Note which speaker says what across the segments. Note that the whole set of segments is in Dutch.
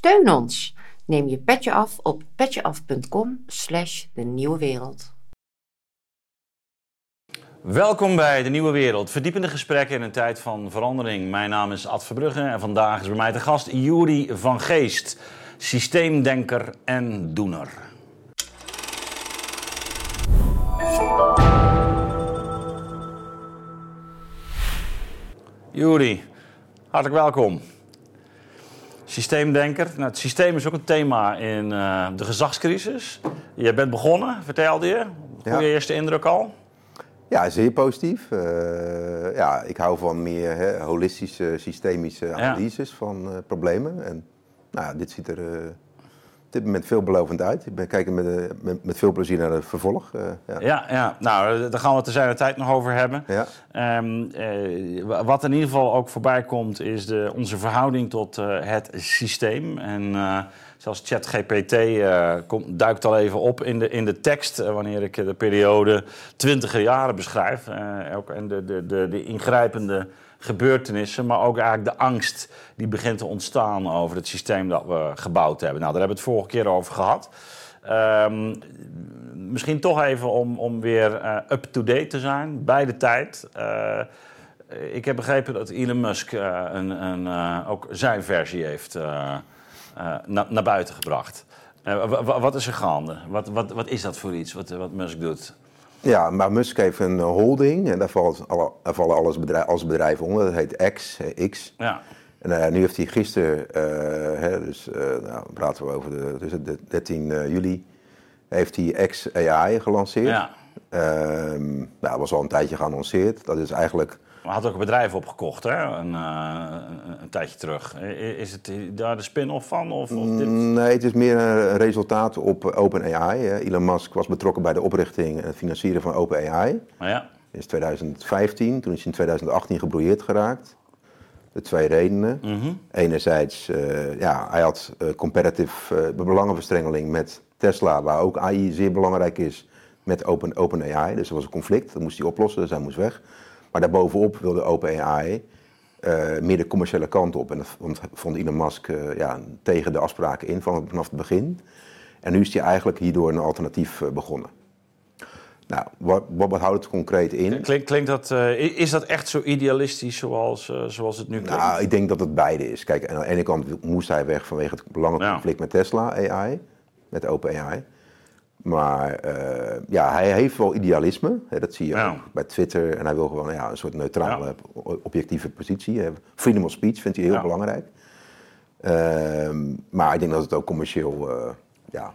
Speaker 1: Steun ons. Neem je petje af op petjeaf.com slash de nieuwe wereld.
Speaker 2: Welkom bij De Nieuwe Wereld. Verdiepende gesprekken in een tijd van verandering. Mijn naam is Ad Verbrugge en vandaag is bij mij te gast Juri van Geest. Systeemdenker en doener. Juri, hartelijk welkom. Systeemdenker. Nou, het systeem is ook een thema in uh, de gezagscrisis. Je bent begonnen, vertelde je. Goede
Speaker 3: Ja.
Speaker 2: eerste indruk al?
Speaker 3: Ja, zeer positief. Eh, ja, ik hou van meer hè, holistische, systemische analyses van eh, problemen. En nou, ja, dit ziet er eh, op dit moment veelbelovend uit. Ik ben kijken met, eh, met, met veel plezier naar het vervolg. eh, ja.
Speaker 2: Ja, ja. nou, daar gaan we het zijn de tijd nog over hebben.
Speaker 3: Ja.
Speaker 2: Ehm, eh, wa- wat in ieder geval ook voorbij komt, is de, onze verhouding tot eh, het systeem. En eh, zelfs ChatGPT eh, komt, duikt al even op in de, in de tekst, eh, wanneer ik eh, de periode twintiger jaren beschrijf. Eh, ook, en de, de, de, de ingrijpende gebeurtenissen, maar ook eigenlijk de angst die begint te ontstaan over het systeem dat we gebouwd hebben. Nou, daar hebben we het vorige keer over gehad. Ehm, misschien toch even om, om weer eh, up-to-date te zijn, bij de tijd. Eh, ik heb begrepen dat Elon Musk eh, een, een, ook zijn versie heeft na- naar buiten gebracht. Wa- wa- wat is er gaande? Wat, wat, wat is dat voor iets wat, wat Musk doet?
Speaker 3: Ja, maar Musk heeft een holding en daar valt alle, daar vallen alles bedrijf, als onder. Dat heet X, eh, X.
Speaker 2: Ja,
Speaker 3: En eh, nu heeft hij gisteren, eh, hè, dus nou, praten we over de, dus de 13 eh, juli, heeft hij X AI gelanceerd.
Speaker 2: ja.
Speaker 3: Ehm, nou, dat was al een tijdje geannonceerd. Dat is eigenlijk.
Speaker 2: Maar had ook een bedrijf opgekocht, hè? Een, eh, een, een tijdje terug. Is het daar de spin-off van? Of, of dit?
Speaker 3: Nee, het is meer een resultaat op OpenAI. Elon Musk was betrokken bij de oprichting en het financieren van OpenAI.
Speaker 2: Nou ja,
Speaker 3: Dat is 2015, toen is hij in 2018 gebrouilleerd geraakt. De twee redenen.
Speaker 2: Mhm.
Speaker 3: Enerzijds, eh, ja, hij had eh, competitive eh, belangenverstrengeling met Tesla, waar ook AI zeer belangrijk is, met Open, OpenAI. Dus er was een conflict, dat moest hij oplossen, dus hij moest weg. Maar daarbovenop wilde OpenAI eh meer de commerciele kant op. En dat vond, vond Elon Musk eh, ja, tegen de afspraken in van, vanaf het begin. En nu is hij eigenlijk hierdoor een alternatief eh, begonnen. Nou, wat, wat, wat houdt het concreet in?
Speaker 2: Klink, klinkt dat, is dat echt zo idealistisch zoals, zoals het nu klinkt?
Speaker 3: Nou, ik denk dat het beide is. Kijk, aan de ene kant moest hij weg vanwege het belangenconflict met Tesla AI, met OpenAI. Maar eh, ja, hij heeft wel idealisme. Hè, dat zie je
Speaker 2: Ja.
Speaker 3: ook bij Twitter. En hij wil gewoon ja, een soort neutrale, objectieve positie. Freedom of speech vindt hij heel belangrijk. Ehm, maar ik denk dat het ook commercieel eh, ja,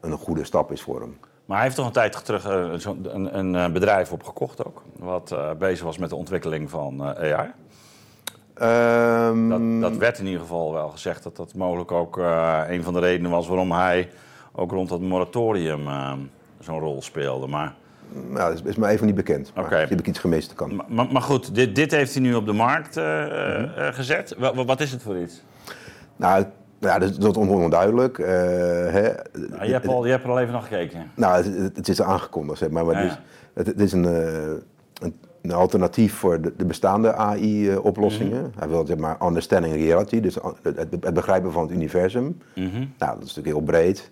Speaker 3: een goede stap is voor hem.
Speaker 2: Maar hij heeft toch een tijd terug eh, een, een, bedrijf opgekocht ook. Wat bezig was met de ontwikkeling van AI.
Speaker 3: Ehm,
Speaker 2: Dat, dat werd in ieder geval wel gezegd dat dat mogelijk ook een van de redenen was waarom hij ook rond dat moratorium eh, zo'n rol speelde. Maar,
Speaker 3: nou, dat is, me even niet bekend. Maar heb ik iets gemist. Kan.
Speaker 2: maar, maar goed, dit, dit heeft hij nu op de markt eh,
Speaker 3: Mhm.
Speaker 2: eh, gezet. Wa- wa- wat is het voor iets?
Speaker 3: Nou, ja, dat is, dat is onduidelijk. eh, hè.
Speaker 2: Ah, je, hebt al, je hebt er al even naar gekeken.
Speaker 3: Nou, het, het- is aangekondigd, zeg maar. maar
Speaker 2: Ja,
Speaker 3: het, is, het, het is een, een, een alternatief voor de, de bestaande AI-oplossingen.
Speaker 2: Mhm.
Speaker 3: Hij wil zeg maar understanding reality, dus het, het- het begrijpen van het universum.
Speaker 2: Mhm.
Speaker 3: Nou, dat is natuurlijk heel breed.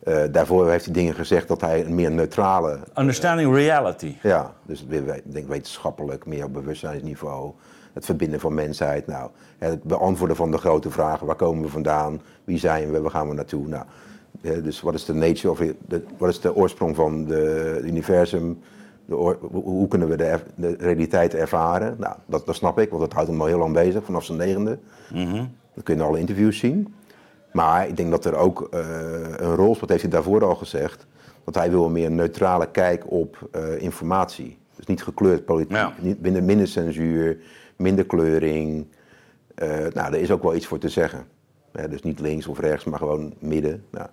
Speaker 3: Eh, daarvoor heeft hij dingen gezegd dat hij een meer neutrale,
Speaker 2: Understanding reality.
Speaker 3: ja, dus weer, denk wetenschappelijk, meer op bewustzijnsniveau, het verbinden van mensheid, nou, het beantwoorden van de grote vragen, waar komen we vandaan, wie zijn we, waar gaan we naartoe, nou, dus wat is de nature of wat is de oorsprong van de, het universum, de oor- hoe, kunnen we de, de realiteit ervaren, nou, dat, dat snap ik, want dat houdt hem al heel lang bezig, vanaf zijn negende, dat kun je in alle interviews zien. Maar ik denk dat er ook eh, een rol speelt, heeft hij daarvoor al gezegd, dat hij wil een meer neutrale kijk op eh, informatie. Dus niet gekleurd politiek,
Speaker 2: Ja.
Speaker 3: niet, minder, minder censuur, minder kleuring. Eh, nou, daar is ook wel iets voor te zeggen. Dus niet links of rechts, maar gewoon midden. Nou,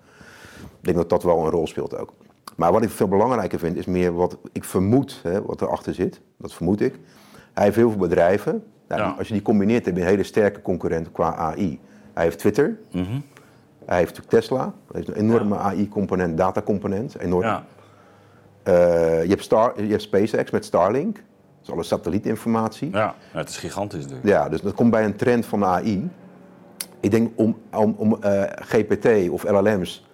Speaker 3: ik denk dat dat wel een rol speelt ook. Maar wat ik veel belangrijker vind, is meer wat ik vermoed, hè, wat erachter zit. Dat vermoed ik. Hij heeft heel veel bedrijven. Nou,
Speaker 2: Ja.
Speaker 3: Als je die combineert, heb je een hele sterke concurrent qua AI. Hij heeft Twitter. Hij heeft Tesla. Hij heeft een enorme AI-component, datacomponent. Enorm.
Speaker 2: Ja.
Speaker 3: Eh, je, hebt Star, je hebt SpaceX met Starlink. Dat is alle satellietinformatie.
Speaker 2: Ja, het is gigantisch natuurlijk.
Speaker 3: Ja, dus dat komt bij een trend van de AI. Ik denk om, om, om eh, GPT of LLM's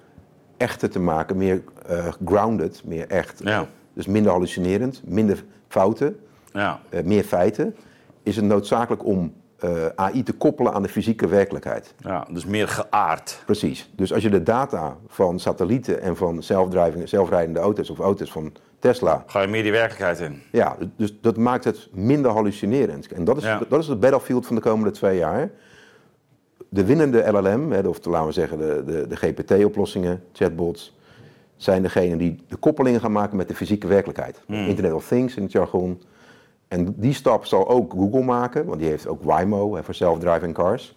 Speaker 3: echter te maken, meer eh, grounded, meer echt.
Speaker 2: Ja.
Speaker 3: Dus minder hallucinerend, minder fouten,
Speaker 2: Ja.
Speaker 3: meer feiten. Is het noodzakelijk om eh, AI te koppelen aan de fysieke werkelijkheid.
Speaker 2: ja, dus meer geaard.
Speaker 3: Precies. Dus als je de data van satellieten en van zelfrijdende auto's of auto's van Tesla.
Speaker 2: Ga je meer die werkelijkheid in?
Speaker 3: Ja, dus dat maakt het minder hallucinerend. En dat is,
Speaker 2: Ja.
Speaker 3: dat is het battlefield van de komende twee jaar. De winnende LLM, of laten we zeggen de, de, de GPT-oplossingen, chatbots, zijn degene die de koppelingen gaan maken met de fysieke werkelijkheid. Internet of Things in het jargon. En die stap zal ook Google maken, want die heeft ook Waymo voor self-driving cars.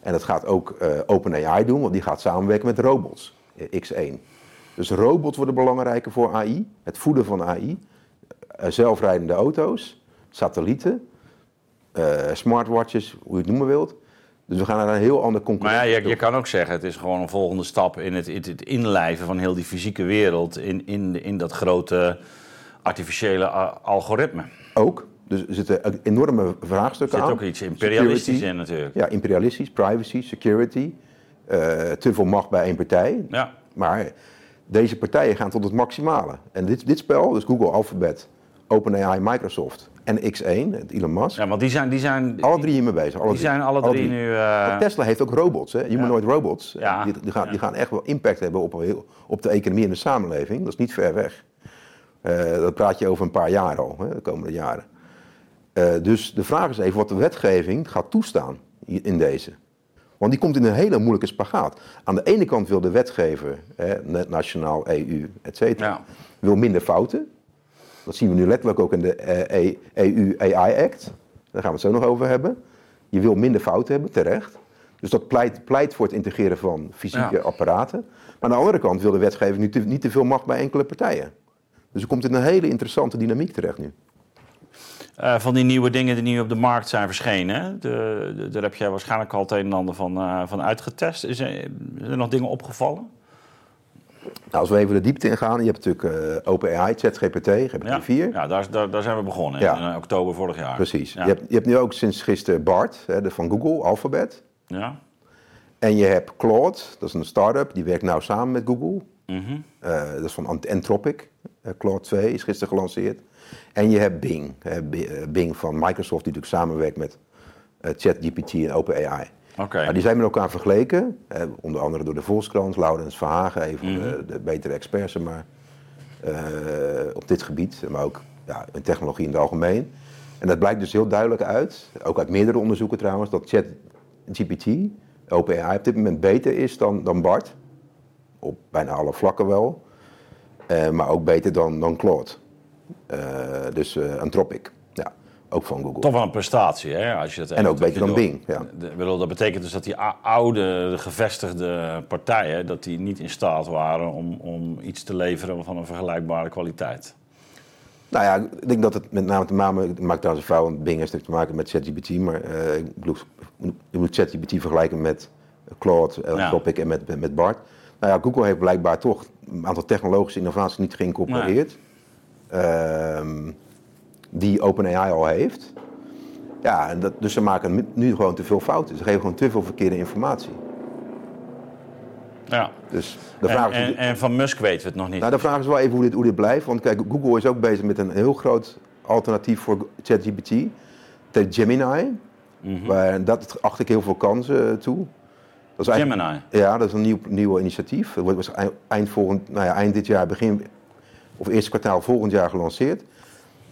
Speaker 3: En dat gaat ook eh, OpenAI doen, want die gaat samenwerken met robots, eh, X1. Dus robots worden belangrijker voor AI, het voeden van AI. Eh, zelfrijdende auto's, satellieten, smartwatches, hoe je het noemen wilt. Dus we gaan naar een heel ander
Speaker 2: Maar ja, je, je kan ook zeggen, het is gewoon een volgende stap in het, in het inlijven van heel die fysieke wereld in, in, in dat grote artificiële algoritme.
Speaker 3: Ook. Dus er zitten enorme
Speaker 2: Er
Speaker 3: vraagstukken
Speaker 2: zit
Speaker 3: aan.
Speaker 2: ook iets imperialistisch
Speaker 3: Security.
Speaker 2: in natuurlijk.
Speaker 3: Ja, imperialistisch, privacy, security. eh, te veel macht bij één partij.
Speaker 2: Ja.
Speaker 3: Maar deze partijen gaan tot het maximale. En dit, dit spel, dus Google, Alphabet, OpenAI, Microsoft en X1, het Elon Musk,
Speaker 2: Ja, want die zijn, die zijn,
Speaker 3: alle drie hiermee bezig. Alle
Speaker 2: die zijn alle drie nu... eh,
Speaker 3: Tesla heeft ook robots, hè? humanoid robots.
Speaker 2: Ja.
Speaker 3: Die, die, gaan, die gaan echt wel impact hebben op, op de economie en de samenleving. Dat is niet ver weg. Eh, dat praat je over een paar jaar al, hè, de komende jaren. Eh, dus de vraag is even wat de wetgeving gaat toestaan in deze. Want die komt in een hele moeilijke spagaat. Aan de ene kant wil de wetgever, net nationaal, EU, et cetera,
Speaker 2: Ja.
Speaker 3: wil minder fouten. Dat zien we nu letterlijk ook in de eh, E- EU AI Act. Daar gaan we het zo nog over hebben. Je wil minder fouten hebben, terecht. Dus dat pleit, pleit voor het integreren van fysieke
Speaker 2: Ja.
Speaker 3: apparaten. Maar aan de andere kant wil de wetgeving niet te, niet te veel macht bij enkele partijen. Dus er komt in een hele interessante dynamiek terecht nu.
Speaker 2: Eh, van die nieuwe dingen die nu op de markt zijn verschenen. De, de- daar heb jij waarschijnlijk al het een en ander van, eh, van uitgetest. Is er, zijn er nog dingen opgevallen?
Speaker 3: Nou, als we even de diepte ingaan, je hebt natuurlijk eh, OpenAI, ChatGPT, GPT-4.
Speaker 2: Ja, ja daar, daar, daar zijn we begonnen
Speaker 3: Ja.
Speaker 2: in oktober vorig jaar.
Speaker 3: Precies.
Speaker 2: Ja.
Speaker 3: Je, hebt, je hebt nu ook sinds gisteren BART, hè, de van Google, Alphabet.
Speaker 2: Ja.
Speaker 3: En je hebt Claude, dat is een start-up, die werkt nou samen met Google. Eh, dat is van Ant- Anthropic. Eh, Claude 2 is gisteren gelanceerd. En je hebt Bing. eh, Bing van Microsoft, die natuurlijk samenwerkt met ChatGPT en OpenAI.
Speaker 2: Oké.
Speaker 3: Nou, die zijn met elkaar vergeleken. onder andere door de Volkskrant, Laurens Verhagen, een van
Speaker 2: Mhm.
Speaker 3: de, de betere experts maar, op dit gebied. Maar ook ja, in technologie in het algemeen. En dat blijkt dus heel duidelijk uit, ook uit meerdere onderzoeken trouwens, dat ChatGPT, OpenAI, op dit moment beter is dan, dan BART. Op bijna alle vlakken wel. Eh, maar ook beter dan, dan Claude. Eh, dus eh, Anthropic. Ja, ook van Google.
Speaker 2: Toch wel een prestatie, hè? Als je het
Speaker 3: En ook beter dan Bing, ja.
Speaker 2: De- ik bedoel, dat betekent dus dat die oude, de gevestigde partijen... dat die niet in staat waren om, om iets te leveren van een vergelijkbare kwaliteit.
Speaker 3: Nou ja, ik denk dat het met name te maken het maakt trouwens een fout, want Bing heeft natuurlijk te maken met ChatGPT, maar ik bedoel, je moet ChatGPT vergelijken met Claude,
Speaker 2: Ja.
Speaker 3: Anthropic en met, met, met Bart. Nou ja, Google heeft blijkbaar toch een aantal technologische innovaties niet geïncorporeerd, ehm, die OpenAI al heeft. Ja, en dat, dus ze maken nu gewoon te veel fouten. Ze geven gewoon te veel verkeerde informatie.
Speaker 2: Ja.
Speaker 3: Dus de
Speaker 2: En,
Speaker 3: vraag is,
Speaker 2: en, en van Musk weten we het nog niet.
Speaker 3: nou, de vraag is wel even hoe dit, hoe dit blijft. Want kijk, Google is ook bezig met een heel groot alternatief voor ChatGPT. Gemini.
Speaker 2: Mhm.
Speaker 3: Waar, dat acht ik heel veel kansen toe. Dat is eigenlijk-
Speaker 2: Gemini.
Speaker 3: Ja, dat is een nieuw, nieuw initiatief. Dat wordt eind, volgend, nou ja, eind dit jaar, begin of eerste kwartaal volgend jaar gelanceerd.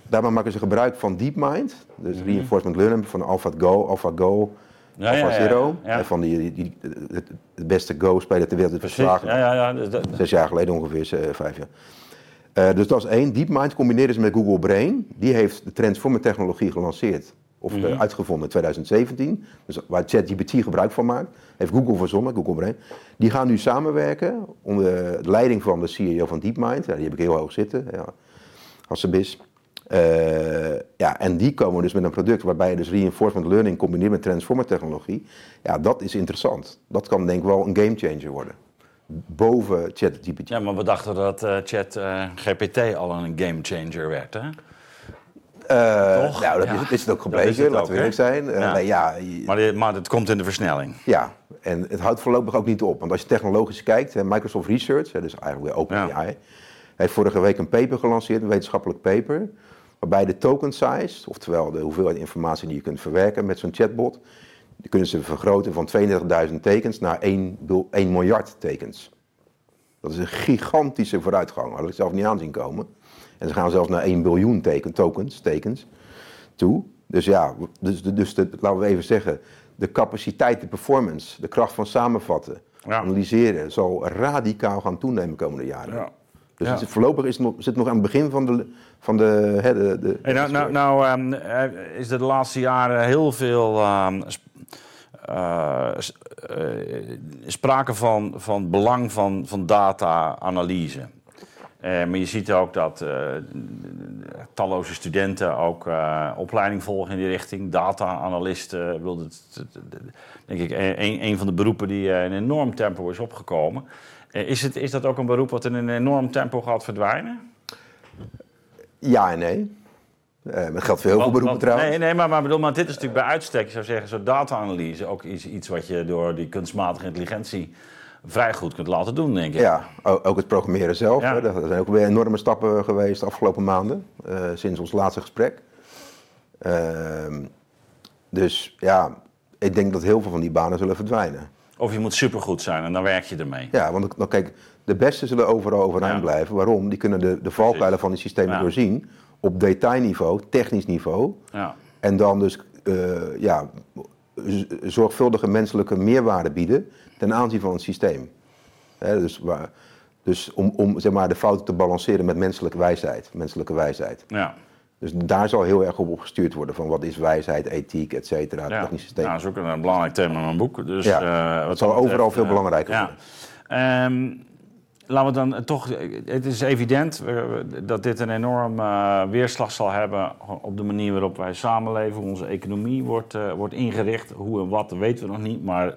Speaker 3: Daarbij maken ze gebruik van DeepMind. Dus reinforcement learning van AlphaGo, AlphaGo,
Speaker 2: Mhm. Ja,
Speaker 3: AlphaZero.
Speaker 2: ja.
Speaker 3: En Van die, die, het, het beste Go-speler ter wereld
Speaker 2: Precies.
Speaker 3: verslagen.
Speaker 2: Ja, ja, ja. dat-
Speaker 3: Zes jaar geleden ongeveer, eh, vijf jaar. Eh, dus dat is één. DeepMind combineerde ze met Google Brain. Die heeft de Transformer technologie gelanceerd. Of eh, uitgevonden in 2017. Dus waar ChatGPT gebruik van maakt. Heeft Google verzonnen, Google Brain. Die gaan nu samenwerken onder de leiding van de CEO van DeepMind. Ja, die heb ik heel hoog zitten. Ja. Hassebis. Eh, ja, en die komen dus met een product waarbij je dus reinforcement learning combineert met transformer technologie. Ja, dat is interessant. Dat kan denk ik wel een gamechanger worden. Boven ChatGPT.
Speaker 2: ja, maar we dachten dat Chat eh, GPT al een gamechanger werd, hè?
Speaker 3: Eh,
Speaker 2: Toch?
Speaker 3: Nou, dat is, het- is het ook
Speaker 2: Dat
Speaker 3: gebleken, laten we eerlijk zijn. Eh,
Speaker 2: Ja.
Speaker 3: nee, ja, je-
Speaker 2: Maar, maar het komt in de versnelling.
Speaker 3: ja, en het houdt voorlopig ook niet op. Want als je technologisch kijkt, Microsoft Research, dus eigenlijk weer OpenAI, heeft vorige week een paper gelanceerd, een wetenschappelijk paper, waarbij de token size, oftewel de hoeveelheid informatie die je kunt verwerken met zo'n chatbot, die kunnen ze vergroten van 32.000 tekens naar 1, bil- 1 miljard tekens. Dat is een gigantische vooruitgang. Had ik zelf niet aanzien komen. En ze gaan zelfs naar 1 biljoen teken, tokens, tekens toe. Dus ja, dus, dus de, laten we even zeggen, de capaciteit, de performance, de kracht van samenvatten,
Speaker 2: Ja.
Speaker 3: analyseren, zal radicaal gaan toenemen de komende jaren.
Speaker 2: Ja.
Speaker 3: Dus
Speaker 2: Ja.
Speaker 3: voorlopig is het nog, zit het nog aan het begin van de. Van de, hè, de, de,
Speaker 2: Hey, nou, nou, nou ehm, eh, is er de laatste jaren heel veel ehm, eh, eh, sprake van, van belang van, van data-analyse. Eh, maar je ziet ook dat eh, talloze studenten ook eh, opleiding volgen in die richting. Data-analysten, denk ik, een, een van de beroepen die in een enorm tempo is opgekomen. Is, het, is dat ook een beroep wat in een enorm tempo gaat verdwijnen?
Speaker 3: Ja en nee. Dat geldt voor heel veel beroepen
Speaker 2: want-
Speaker 3: trouwens.
Speaker 2: Nee, nee maar, maar, bedoel, maar dit is natuurlijk bij uitstek, je zou zeggen, zo'n data-analyse ook iets, iets wat je door die kunstmatige intelligentie vrij goed kunt laten doen, denk ik.
Speaker 3: Ja, ook het programmeren zelf.
Speaker 2: Ja.
Speaker 3: Hè, er zijn ook weer enorme stappen geweest de afgelopen maanden, eh, sinds ons laatste gesprek. Ehm, dus ja, ik denk dat heel veel van die banen zullen verdwijnen.
Speaker 2: Of je moet supergoed zijn en dan werk je ermee.
Speaker 3: Ja, want dan, kijk, de beste zullen overal overeind
Speaker 2: Ja.
Speaker 3: blijven. Waarom? Die kunnen de, de valkuilen van die systemen
Speaker 2: Ja.
Speaker 3: doorzien op detailniveau, technisch niveau.
Speaker 2: Ja.
Speaker 3: En dan dus eh, ja, zorgvuldige menselijke meerwaarde bieden ten aanzien van het systeem. Dus waar, dus om, om zeg maar, de fouten te balanceren met menselijke wijsheid. Menselijke wijsheid.
Speaker 2: Ja.
Speaker 3: Dus daar zal heel erg op, op gestuurd worden van wat is wijsheid, ethiek, et cetera,
Speaker 2: Ja.
Speaker 3: technisch systeem.
Speaker 2: Ja, dat is ook een belangrijk thema in mijn boek. Dus,
Speaker 3: Ja,
Speaker 2: eh, wat
Speaker 3: het zal
Speaker 2: betreft,
Speaker 3: overal veel
Speaker 2: eh,
Speaker 3: belangrijker
Speaker 2: ja.
Speaker 3: worden.
Speaker 2: Ehm, laten we dan eh, toch... Het is evident dat dit een enorm eh, weerslag zal hebben op de manier waarop wij samenleven. Hoe onze economie wordt, wordt ingericht. Hoe en wat, weten we nog niet. Maar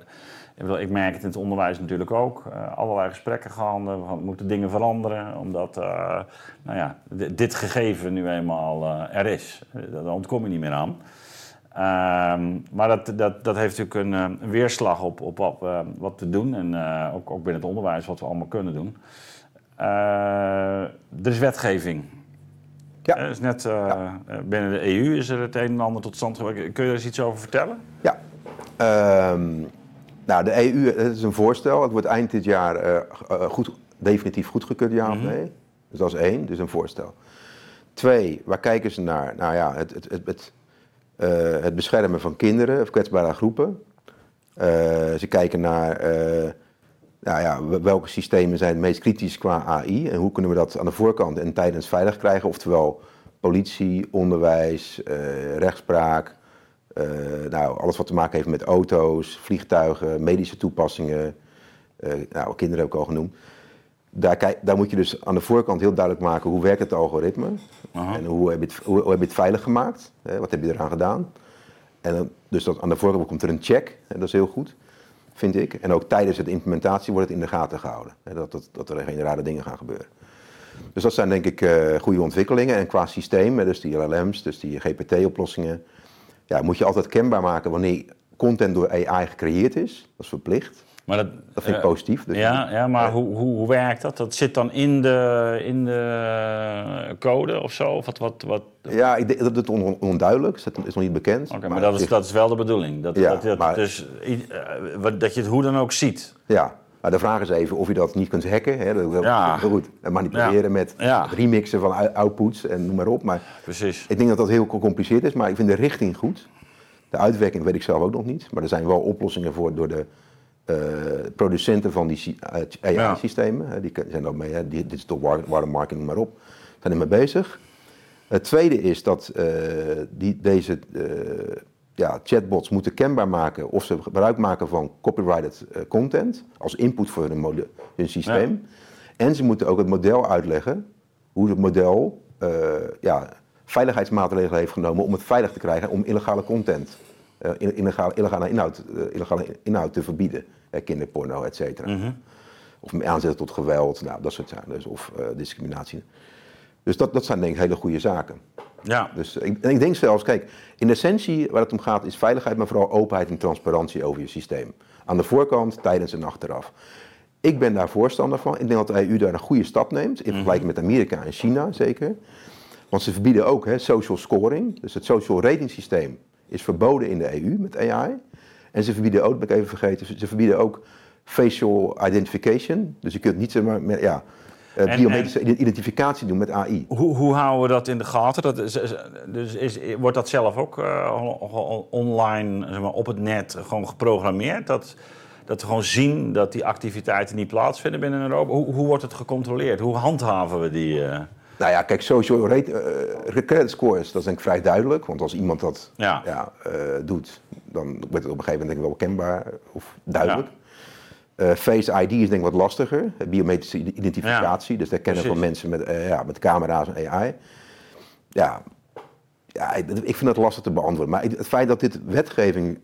Speaker 2: ik, merk het in het onderwijs natuurlijk ook. Eh, allerlei gesprekken gaande. We moeten dingen veranderen. Omdat eh, nou ja, di- dit gegeven nu eenmaal eh, er is. Daar ontkom je niet meer aan. Ehm, maar dat, dat, dat heeft natuurlijk een, een weerslag op, op wat, we- wat we doen. En ook, ook binnen het onderwijs wat we allemaal kunnen doen. Er is wetgeving.
Speaker 3: Ja.
Speaker 2: Er is net binnen de EU is er het een en ander tot stand gekomen. Kun je er eens iets over vertellen?
Speaker 3: Ja. Ehm, nou, de EU, het is een voorstel. Het wordt eind dit jaar eh, eh, goed, definitief goedgekeurd, ja of nee? Dus dat is één, dus een voorstel. Twee, waar kijken ze naar? Nou ja, het, het, het, het, eh, het beschermen van kinderen of kwetsbare groepen. Eh, ze kijken naar eh, nou ja, welke systemen zijn het meest kritisch qua AI en hoe kunnen we dat aan de voorkant en tijdens veilig krijgen. Oftewel politie, onderwijs, eh, rechtspraak, eh, nou, alles wat te maken heeft met auto's, vliegtuigen, medische toepassingen. eh, nou, kinderen heb ik al genoemd. Daar, kijk, daar moet je dus aan de voorkant heel duidelijk maken hoe werkt het algoritme.
Speaker 2: Aha.
Speaker 3: En hoe heb, je het, hoe, hoe heb je het veilig gemaakt? Hè, wat heb je eraan gedaan? En dan, dus dat, aan de voorkant komt er een check. En dat is heel goed, vind ik. En ook tijdens de implementatie wordt het in de gaten gehouden. Hè, dat, dat, dat er geen rare dingen gaan gebeuren. Dus dat zijn denk ik eh, goede ontwikkelingen. En qua systeem, hè, dus die LLM's, dus die GPT-oplossingen, ja, moet je altijd kenbaar maken wanneer content door AI gecreëerd is. Dat is verplicht.
Speaker 2: Maar dat,
Speaker 3: Dat vind ik
Speaker 2: eh,
Speaker 3: positief. Dus
Speaker 2: Ja, ja maar hoe, hoe, hoe werkt dat? Dat zit dan in de, in de code of zo? Of wat, wat, wat?
Speaker 3: Ja, ik denk dat het on- onduidelijk is. Dat is nog niet bekend.
Speaker 2: Oké, maar, dat, is,
Speaker 3: zich-
Speaker 2: dat is wel de bedoeling. Dat,
Speaker 3: Ja,
Speaker 2: dat, dat,
Speaker 3: maar-
Speaker 2: dus, eh, dat je het hoe dan ook ziet.
Speaker 3: Ja, maar de vraag is even of je dat niet kunt hacken. Hè? Dat, dat,
Speaker 2: Ja.
Speaker 3: heel goed. En manipuleren met
Speaker 2: Ja.
Speaker 3: remixen van ou- outputs en noem maar op. Maar
Speaker 2: Precies.
Speaker 3: ik denk dat dat heel gecompliceerd is, maar ik vind de richting goed. De uitwerking weet ik zelf ook nog niet. Maar er zijn wel oplossingen voor door de eh, producenten van die eh, AI-systemen. Die zijn ook mee, hè, digital wa- watermarking, noem maar op. Zijn er mee bezig. Het tweede is dat eh, die, deze ja, chatbots moeten kenbaar maken of ze gebruik maken van copyrighted eh, content als input voor hun, systeem. En ze moeten ook het model uitleggen hoe het model eh, ja, veiligheidsmaatregelen heeft genomen om het veilig te krijgen om illegale content, eh, ille- illegale, illegale, inhoud, illegale inhoud te verbieden. Kinderporno, et cetera. Of aanzetten tot geweld, nou, dat soort zaken. Dus, of discriminatie. Dus dat, dat zijn denk ik hele goede zaken.
Speaker 2: Ja.
Speaker 3: Dus ik, en ik denk zelfs, kijk, in essentie waar het om gaat is veiligheid, maar vooral openheid en transparantie over je systeem. Aan de voorkant, tijdens en achteraf. Ik ben daar voorstander van. Ik denk dat de EU daar een goede stap neemt, in vergelijking met Amerika en China zeker. Want ze verbieden ook hè, social scoring, dus het social rating systeem is verboden in de EU met AI. En ze verbieden ook, ben ik even vergeten, ze- verbieden ook facial identification. Dus je kunt niet zomaar met, ja, eh,
Speaker 2: En-
Speaker 3: biometrische identificatie doen met AI.
Speaker 2: Hoe, hoe houden we dat in de gaten? Dat is, is- dus is, wordt dat zelf ook eh, on- on- online zeg maar, op het net gewoon geprogrammeerd? Dat, dat we gewoon zien dat die activiteiten niet plaatsvinden binnen Europa? Hoe, hoe wordt het gecontroleerd? Hoe handhaven we die? eh?
Speaker 3: Nou ja, kijk, social rate, eh, credit scores, dat is denk ik vrij duidelijk. Want als iemand dat
Speaker 2: Ja.
Speaker 3: ja. doet, dan wordt het op een gegeven moment denk ik wel kenbaar of duidelijk. Eh, Face ID is denk ik wat lastiger, eh, biometrische identificatie. Dus het herkennen van mensen met, eh, ja, met camera's en AI. Ja, ja, ik vind dat lastig te beantwoorden. Maar het feit dat dit wetgeving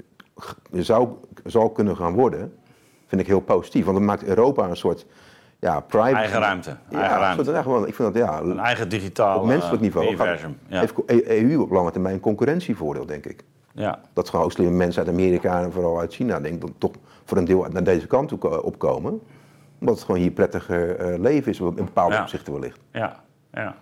Speaker 3: zou, zou kunnen gaan worden, vind ik heel positief. Want het maakt Europa een soort ja, privacy...
Speaker 2: Eigen ruimte,
Speaker 3: Ja,
Speaker 2: eigen ruimte.
Speaker 3: soort- ja, gewoon, ik vind dat ja,
Speaker 2: Een eigen digitaal
Speaker 3: op menselijk niveau
Speaker 2: universum. Ja.
Speaker 3: heeft EU op lange termijn een concurrentievoordeel, denk ik.
Speaker 2: ja.
Speaker 3: Dat gewoon ook slimme mensen uit Amerika en vooral uit China, denk ik, dan toch voor een deel naar deze kant toe ko- opkomen. Omdat het gewoon hier prettiger eh, leven is, in bepaalde
Speaker 2: Ja.
Speaker 3: opzichten wellicht.
Speaker 2: Ja, ja.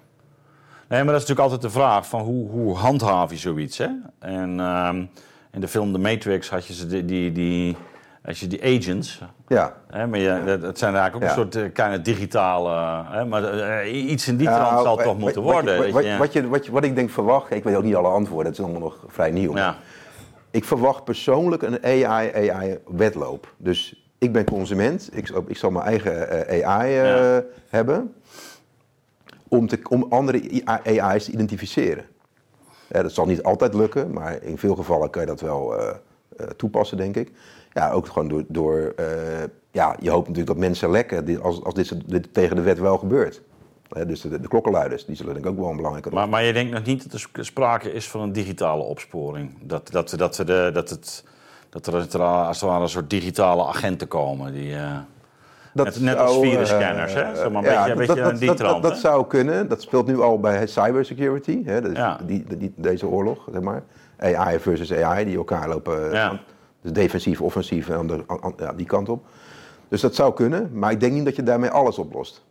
Speaker 2: Nee, maar dat is natuurlijk altijd de vraag van hoe, hoe handhaaf je zoiets, hè? En ehm, in de film The Matrix had je ze die, die, die, als je die agents,
Speaker 3: Ja.
Speaker 2: hè, maar je, dat, dat zijn eigenlijk ook
Speaker 3: Ja.
Speaker 2: een soort eh, kleine digitale, hè, maar eh, iets in die
Speaker 3: Nou,
Speaker 2: trant zal toch moeten worden. Je-
Speaker 3: wat, je, wat, je, wat ik denk verwacht, ik weet ook niet alle antwoorden, het is allemaal nog vrij nieuw.
Speaker 2: ja,
Speaker 3: Ik verwacht persoonlijk een AI-AI-wedloop. Dus ik ben consument, ik, zal- ik zal mijn eigen eh, AI eh,
Speaker 2: Ja.
Speaker 3: hebben, om, te, om andere AI's te identificeren. Ja, dat zal niet altijd lukken, maar in veel gevallen kan je dat wel eh, toepassen, denk ik. Ja, ook gewoon door, door ja, je hoopt natuurlijk dat mensen lekken als, als dit, dit tegen de wet wel gebeurt. Hè, dus de, de klokkenluiders, die zullen denk ik ook wel een belangrijke rol
Speaker 2: maar, maar je denkt nog niet dat er sp- sprake is van een digitale opsporing. Dat, dat, dat, de, dat, het, dat er als het ware een soort digitale agenten komen die... eh, Net- net als virusscanners, hè?
Speaker 3: eh,
Speaker 2: Zeg maar een beetje-
Speaker 3: dat,
Speaker 2: die
Speaker 3: dat,
Speaker 2: trant,
Speaker 3: dat, dat
Speaker 2: hè?
Speaker 3: zou kunnen. Dat speelt nu al bij cybersecurity. Hè? Dus
Speaker 2: Ja.
Speaker 3: die, die, deze oorlog, zeg maar. AI versus AI, die elkaar lopen.
Speaker 2: Ja.
Speaker 3: aan- Dus defensief, offensief en ander- aan- die kant op. Dus dat zou kunnen, maar ik denk niet dat je daarmee alles oplost.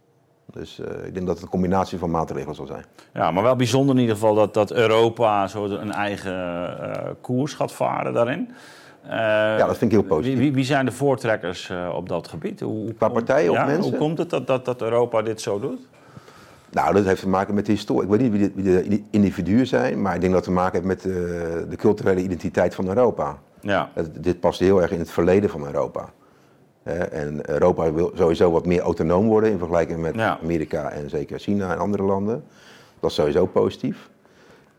Speaker 3: Dus eh, ik denk dat het een combinatie van maatregelen zal zijn.
Speaker 2: Ja, maar wel bijzonder in ieder geval dat, dat Europa zo een eigen eh, koers gaat varen daarin. ja,
Speaker 3: dat vind ik heel positief.
Speaker 2: Wie, wie, zijn de voortrekkers eh, op dat gebied? Hoe,
Speaker 3: Qua partijen of
Speaker 2: ja,
Speaker 3: mensen?
Speaker 2: Hoe komt het dat, dat, dat Europa dit zo doet?
Speaker 3: Nou, dat heeft te maken met de historie. Ik weet niet wie de, wie de individuen zijn, maar ik denk dat het te maken heeft met de, de culturele identiteit van Europa.
Speaker 2: Ja,
Speaker 3: dit past heel erg in het verleden van Europa. En Europa wil sowieso wat meer autonoom worden in vergelijking met
Speaker 2: Ja.
Speaker 3: Amerika en zeker China en andere landen. Dat is sowieso positief.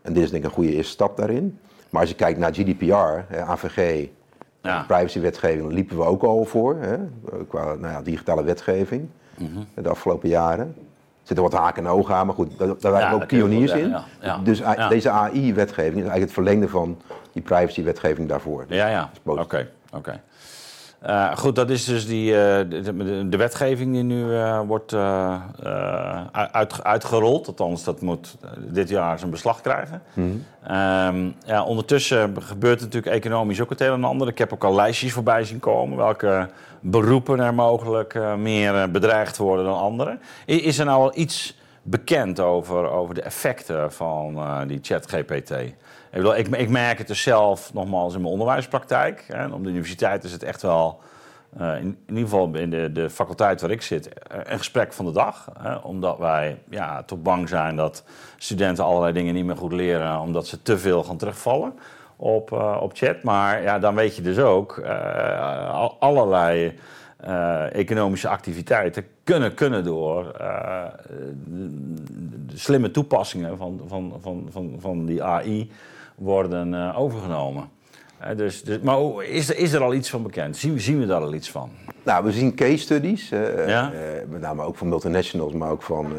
Speaker 3: En dit is denk ik een goede eerste stap daarin. Maar als je kijkt naar GDPR, AVG,
Speaker 2: ja.
Speaker 3: privacywetgeving, liepen we ook al voor. Hè, qua nou ja, digitale wetgeving
Speaker 2: Mhm.
Speaker 3: de afgelopen jaren. Er zitten wat haken en ogen aan, maar goed, daar, daar waren we ook pioniers in. Dus deze AI-wetgeving is eigenlijk het verlengde van die privacywetgeving daarvoor.
Speaker 2: Ja, ja. Oké, oké. Eh, goed, dat is dus die, eh, de, wetgeving die nu eh, wordt uit, uitgerold. Althans, dat moet dit jaar zijn beslag krijgen. Ehm, ja, ondertussen gebeurt natuurlijk economisch ook het een en ander. Ik heb ook al lijstjes voorbij zien komen. Welke beroepen er mogelijk meer bedreigd worden dan andere. I- Is er nou al iets bekend over, over de effecten van die ChatGPT? Ik, ik, merk het dus zelf nogmaals in mijn onderwijspraktijk. Hè. Op de universiteit is het echt wel, eh, in, ieder geval in de, de faculteit waar ik zit, eh, een gesprek van de dag. Hè. Omdat wij ja, toch bang zijn dat studenten allerlei dingen niet meer goed leren, omdat ze te veel gaan terugvallen op, eh, op chat. Maar ja, dan weet je dus ook, al- allerlei economische activiteiten kunnen, kunnen door de, de slimme toepassingen van, van, van, van, van die AI worden eh, overgenomen. Eh, dus, dus, maar is er, is er al iets van bekend? Zien, we- zien we daar al iets van?
Speaker 3: Nou, we zien case studies, eh,
Speaker 2: Ja.
Speaker 3: met name ook van multinationals, maar ook van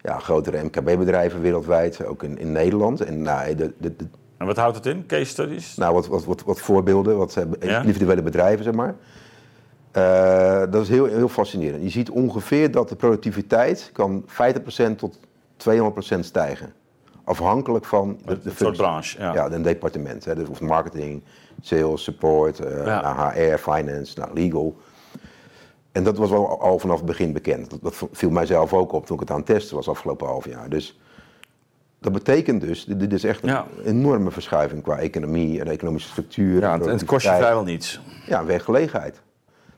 Speaker 3: ja, grotere MKB-bedrijven wereldwijd, ook in, in Nederland. En nou, de, de, de-
Speaker 2: En wat houdt het in? Case studies?
Speaker 3: nou, wat, wat, wat, wat voorbeelden, wat
Speaker 2: Ja.
Speaker 3: individuele bedrijven, zeg maar. Dat is heel, heel fascinerend. Je ziet ongeveer dat de productiviteit kan 50% tot 200% stijgen. Afhankelijk van de, de
Speaker 2: soort branche, ja.
Speaker 3: Ja, een departement. Hè. Dus of marketing, sales, support, eh,
Speaker 2: Ja.
Speaker 3: naar HR, finance, naar legal. En dat was wel al vanaf het begin bekend. Dat, dat viel mijzelf ook op toen ik het aan het testen was afgelopen half jaar. Dus dat betekent dus, dit, is echt een
Speaker 2: Ja.
Speaker 3: enorme verschuiving qua economie en economische structuur.
Speaker 2: Ja, het, het kost je vrijwel niets.
Speaker 3: Ja, werkgelegenheid.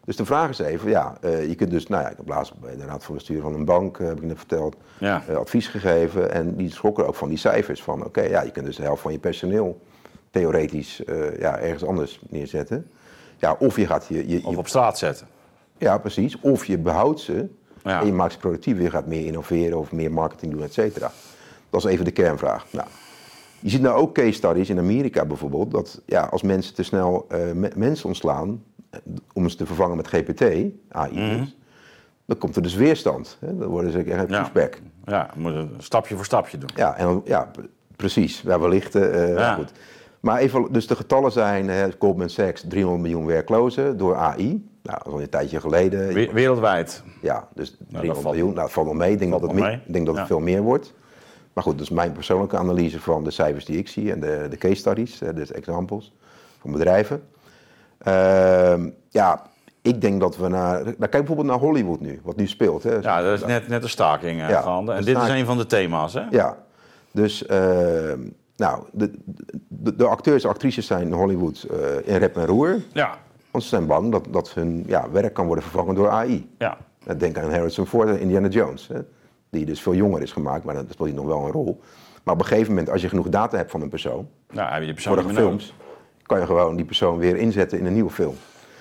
Speaker 3: Dus de vraag is even, ja, eh, je kunt dus, nou ja, ik heb laatst bij de raad van bestuur van een bank, eh, heb ik net verteld,
Speaker 2: Ja.
Speaker 3: eh, advies gegeven. En die schrokken ook van die cijfers van, oké, ja, je kunt dus de helft van je personeel theoretisch ja, ergens anders neerzetten. Ja, of je gaat je, je,
Speaker 2: Of op straat zetten.
Speaker 3: ja, precies. Of je behoudt ze
Speaker 2: Ja.
Speaker 3: en je maakt ze productief. Je gaat meer innoveren of meer marketing doen, et cetera. Dat is even de kernvraag. Nou, je ziet nou ook case studies in Amerika bijvoorbeeld, dat ja, als mensen te snel me- mensen ontslaan, om ze te vervangen met GPT, AI dus, dan komt er dus weerstand. Hè? Dan worden ze echt
Speaker 2: Mhm. Ja.
Speaker 3: pushback.
Speaker 2: Ja, je moet stapje voor stapje doen.
Speaker 3: Ja, en, ja precies. Ja, wellicht.
Speaker 2: Ja.
Speaker 3: Goed. Maar even, dus de getallen zijn, hè, Goldman Sachs, 300 miljoen werklozen door AI. Nou, dat is al een tijdje geleden.
Speaker 2: We- Wereldwijd.
Speaker 3: Ja, dus 300
Speaker 2: valt-
Speaker 3: miljoen. Nou, het valt wel mee. Ik denk dat het,
Speaker 2: mee.
Speaker 3: denk dat
Speaker 2: Ja.
Speaker 3: veel meer wordt. Maar goed, dat is mijn persoonlijke analyse van de cijfers die ik zie en de, de case studies, dus examples van bedrijven. Ehm, ja, ik denk dat we naar. Nou, kijk bijvoorbeeld naar Hollywood nu, wat nu speelt. Hè.
Speaker 2: Ja, er is net, net een staking uh,
Speaker 3: Ja,
Speaker 2: gaande. En dit is een van de thema's, hè?
Speaker 3: Ja, dus ehm, nou, de, de, de acteurs en actrices zijn in Hollywood eh, in rep en roer.
Speaker 2: Ja.
Speaker 3: Want ze zijn bang dat, dat hun ja, werk kan worden vervangen door AI.
Speaker 2: ja.
Speaker 3: Nou, Denk aan Harrison Ford en Indiana Jones. Hè, die dus veel jonger is gemaakt, maar dan speelt hij nog wel een rol. Maar op een gegeven moment, als je genoeg data hebt van een persoon,
Speaker 2: Nou, heb je die persoon meer nodig.
Speaker 3: films, kan je gewoon die persoon weer inzetten in een nieuwe film.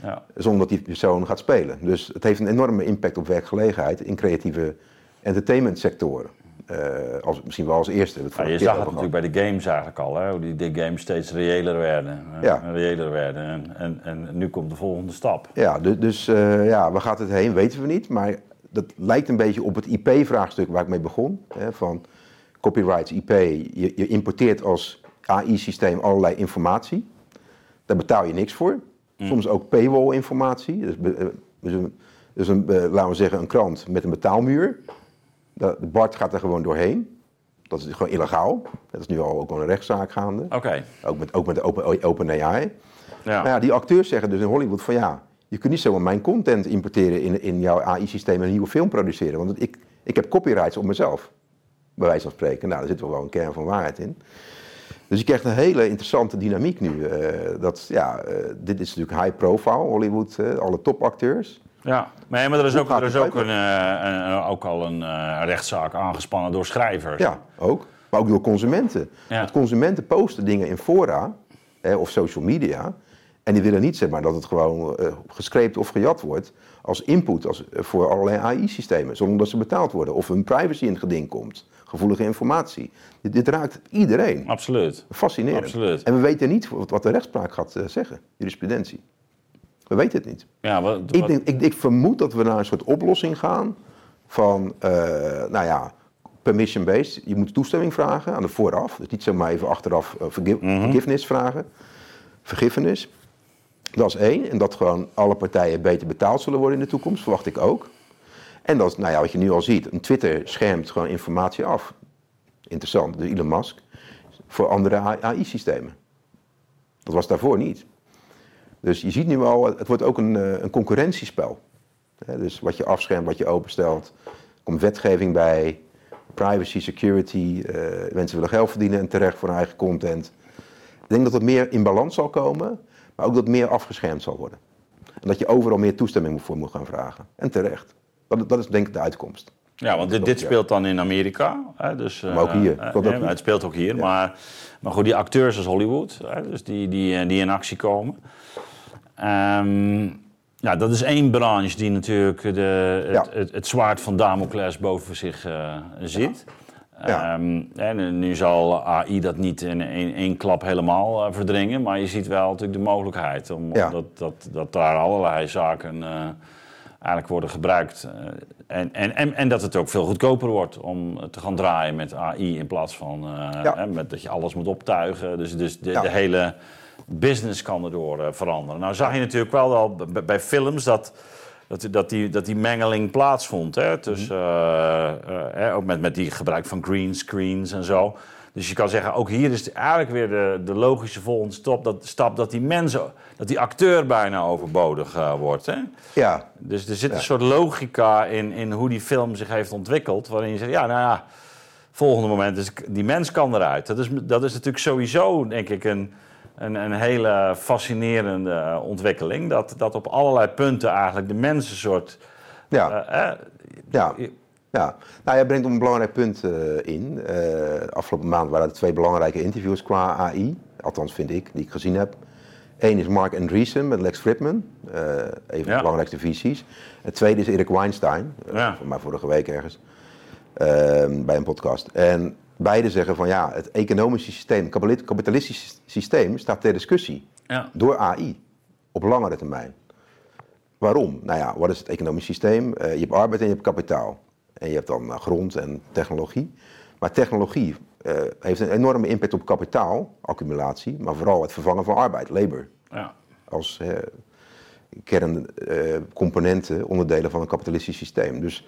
Speaker 2: Ja.
Speaker 3: Zonder dat die persoon gaat spelen. Dus het heeft een enorme impact op werkgelegenheid in creatieve entertainmentsectoren. Eh als, misschien wel als eerste.
Speaker 2: Ja, je zag het natuurlijk bij de games eigenlijk al, hè? hoe die, games steeds reëler werden.
Speaker 3: Ja.
Speaker 2: Reëler werden. En, en, en nu komt de volgende stap.
Speaker 3: Ja, dus, dus eh, ja, waar gaat het heen, weten we niet. Maar dat lijkt een beetje op het IP-vraagstuk waar ik mee begon. Hè, van copyrights, IP. Je, je importeert als AI-systeem allerlei informatie. Daar betaal je niks voor. Soms ook paywall-informatie. Dus, be- eh, dus, een, dus een, eh, laten we zeggen, een krant met een betaalmuur. De Bart gaat er gewoon doorheen. Dat is gewoon illegaal. Dat is nu al ook al een rechtszaak gaande.
Speaker 2: Oké.
Speaker 3: Ook met, ook met open, OpenAI.
Speaker 2: Ja.
Speaker 3: Nou ja, die acteurs zeggen dus in Hollywood van ja, je kunt niet zomaar mijn content importeren in, in jouw AI-systeem en een nieuwe film produceren. Want ik, ik heb copyrights op mezelf, bij wijze van spreken. Nou, daar zit wel een kern van waarheid in. Dus je krijgt een hele interessante dynamiek nu. eh, dat, ja, eh, dit is natuurlijk high profile, Hollywood, eh, alle topacteurs.
Speaker 2: Ja, maar er is ook, er is ook, een, een- ook al een rechtszaak aangespannen door schrijvers.
Speaker 3: Ja, ook. Maar ook door consumenten.
Speaker 2: Ja.
Speaker 3: Want consumenten posten dingen in fora eh, of social media. En die willen niet zeg maar, dat het gewoon eh gescreept of gejat wordt als input als, voor allerlei AI-systemen. Zonder dat ze betaald worden. Of hun privacy in het geding komt. Gevoelige informatie. Dit, dit raakt iedereen.
Speaker 2: Absoluut.
Speaker 3: Fascinerend.
Speaker 2: Absoluut.
Speaker 3: En we weten niet wat, wat de rechtspraak gaat eh, zeggen. Jurisprudentie. We weten het niet.
Speaker 2: Ja, wat,
Speaker 3: Ik, denk, ik, ik vermoed dat we naar een soort oplossing gaan van, eh, nou ja, permission-based. Je moet toestemming vragen aan de vooraf. Dus niet zomaar even achteraf vergi- vergiffenis vragen. Vergiffenis. Dat is één. En dat gewoon alle partijen beter betaald zullen worden in de toekomst, verwacht ik ook. En dat, nou ja, wat je nu al ziet, een Twitter schermt gewoon informatie af. Interessant, dus Elon Musk. Voor andere AI-systemen. Dat was daarvoor niet. Dus je ziet nu al, het wordt ook een, eh, een concurrentiespel. Dus wat je afschermt, wat je openstelt. Komt wetgeving bij, privacy, security. eh, mensen willen geld verdienen en terecht voor hun eigen content. Ik denk dat het meer in balans zal komen, maar ook dat meer afgeschermd zal worden. En dat je overal meer toestemming voor moet gaan vragen. En terecht. Dat, dat is denk ik de uitkomst.
Speaker 2: ja, want dit, dit speelt dan in Amerika. Hè, dus,
Speaker 3: Maar ook
Speaker 2: eh,
Speaker 3: hier.
Speaker 2: eh,
Speaker 3: ook
Speaker 2: eh,
Speaker 3: hier.
Speaker 2: Het speelt ook hier. Maar, maar goed, die acteurs als Hollywood, hè, dus die, die, die in actie komen. Ehm, ja, dat is één branche die natuurlijk de, het,
Speaker 3: Ja.
Speaker 2: het, het zwaard van Damocles boven zich eh ziet.
Speaker 3: Ja.
Speaker 2: Ehm, en nu zal AI dat niet in één, klap helemaal verdringen, maar je ziet wel natuurlijk de mogelijkheid om,
Speaker 3: Ja.
Speaker 2: dat, dat, dat daar allerlei zaken eigenlijk worden gebruikt. eh, en, en, en, en dat het ook veel goedkoper wordt om te gaan draaien met AI in plaats van eh,
Speaker 3: Ja.
Speaker 2: hè, met dat je alles moet optuigen. Dus, dus de,
Speaker 3: Ja.
Speaker 2: de hele business kan erdoor eh, veranderen. Nou zag je natuurlijk wel al bij, bij films dat, dat, dat, die, dat die mengeling plaatsvond. Hè, hè, ook met, met die gebruik van green screens en zo. Dus je kan zeggen, ook hier is het eigenlijk weer de, de logische volgende stap dat, stap dat die mensen, dat die acteur bijna overbodig eh, wordt. Hè?
Speaker 3: Ja,
Speaker 2: Dus er zit een soort logica in, in hoe die film zich heeft ontwikkeld. Waarin je zegt, ja, nou ja, volgende moment is die mens kan eruit. Dat is, dat is natuurlijk sowieso, denk ik, een, een, een hele fascinerende ontwikkeling. Dat, dat op allerlei punten eigenlijk de mens een soort...
Speaker 3: ja.
Speaker 2: eh, eh,
Speaker 3: Ja. Ja, nou, jij brengt een belangrijk punt eh, in. Eh, afgelopen maand waren er twee belangrijke interviews qua AI. Althans, vind ik, die ik gezien heb. Eén is Mark Andreessen met Lex Fridman. eh een van de belangrijkste visies. Het tweede is Erik Weinstein.
Speaker 2: Ja.
Speaker 3: Voor mij vorige week ergens. ehm, bij een podcast. En beide zeggen van ja, het economische systeem, het kapitalistische systeem staat ter discussie.
Speaker 2: ja.
Speaker 3: Door AI. Op langere termijn. Waarom? Nou ja, wat is het economisch systeem? Je hebt arbeid en je hebt kapitaal. En je hebt dan eh, grond en technologie. Maar technologie eh, heeft een enorme impact op kapitaalaccumulatie, maar vooral het vervangen van arbeid, labor.
Speaker 2: ja.
Speaker 3: Als eh, kerncomponenten, onderdelen van een kapitalistisch systeem. Dus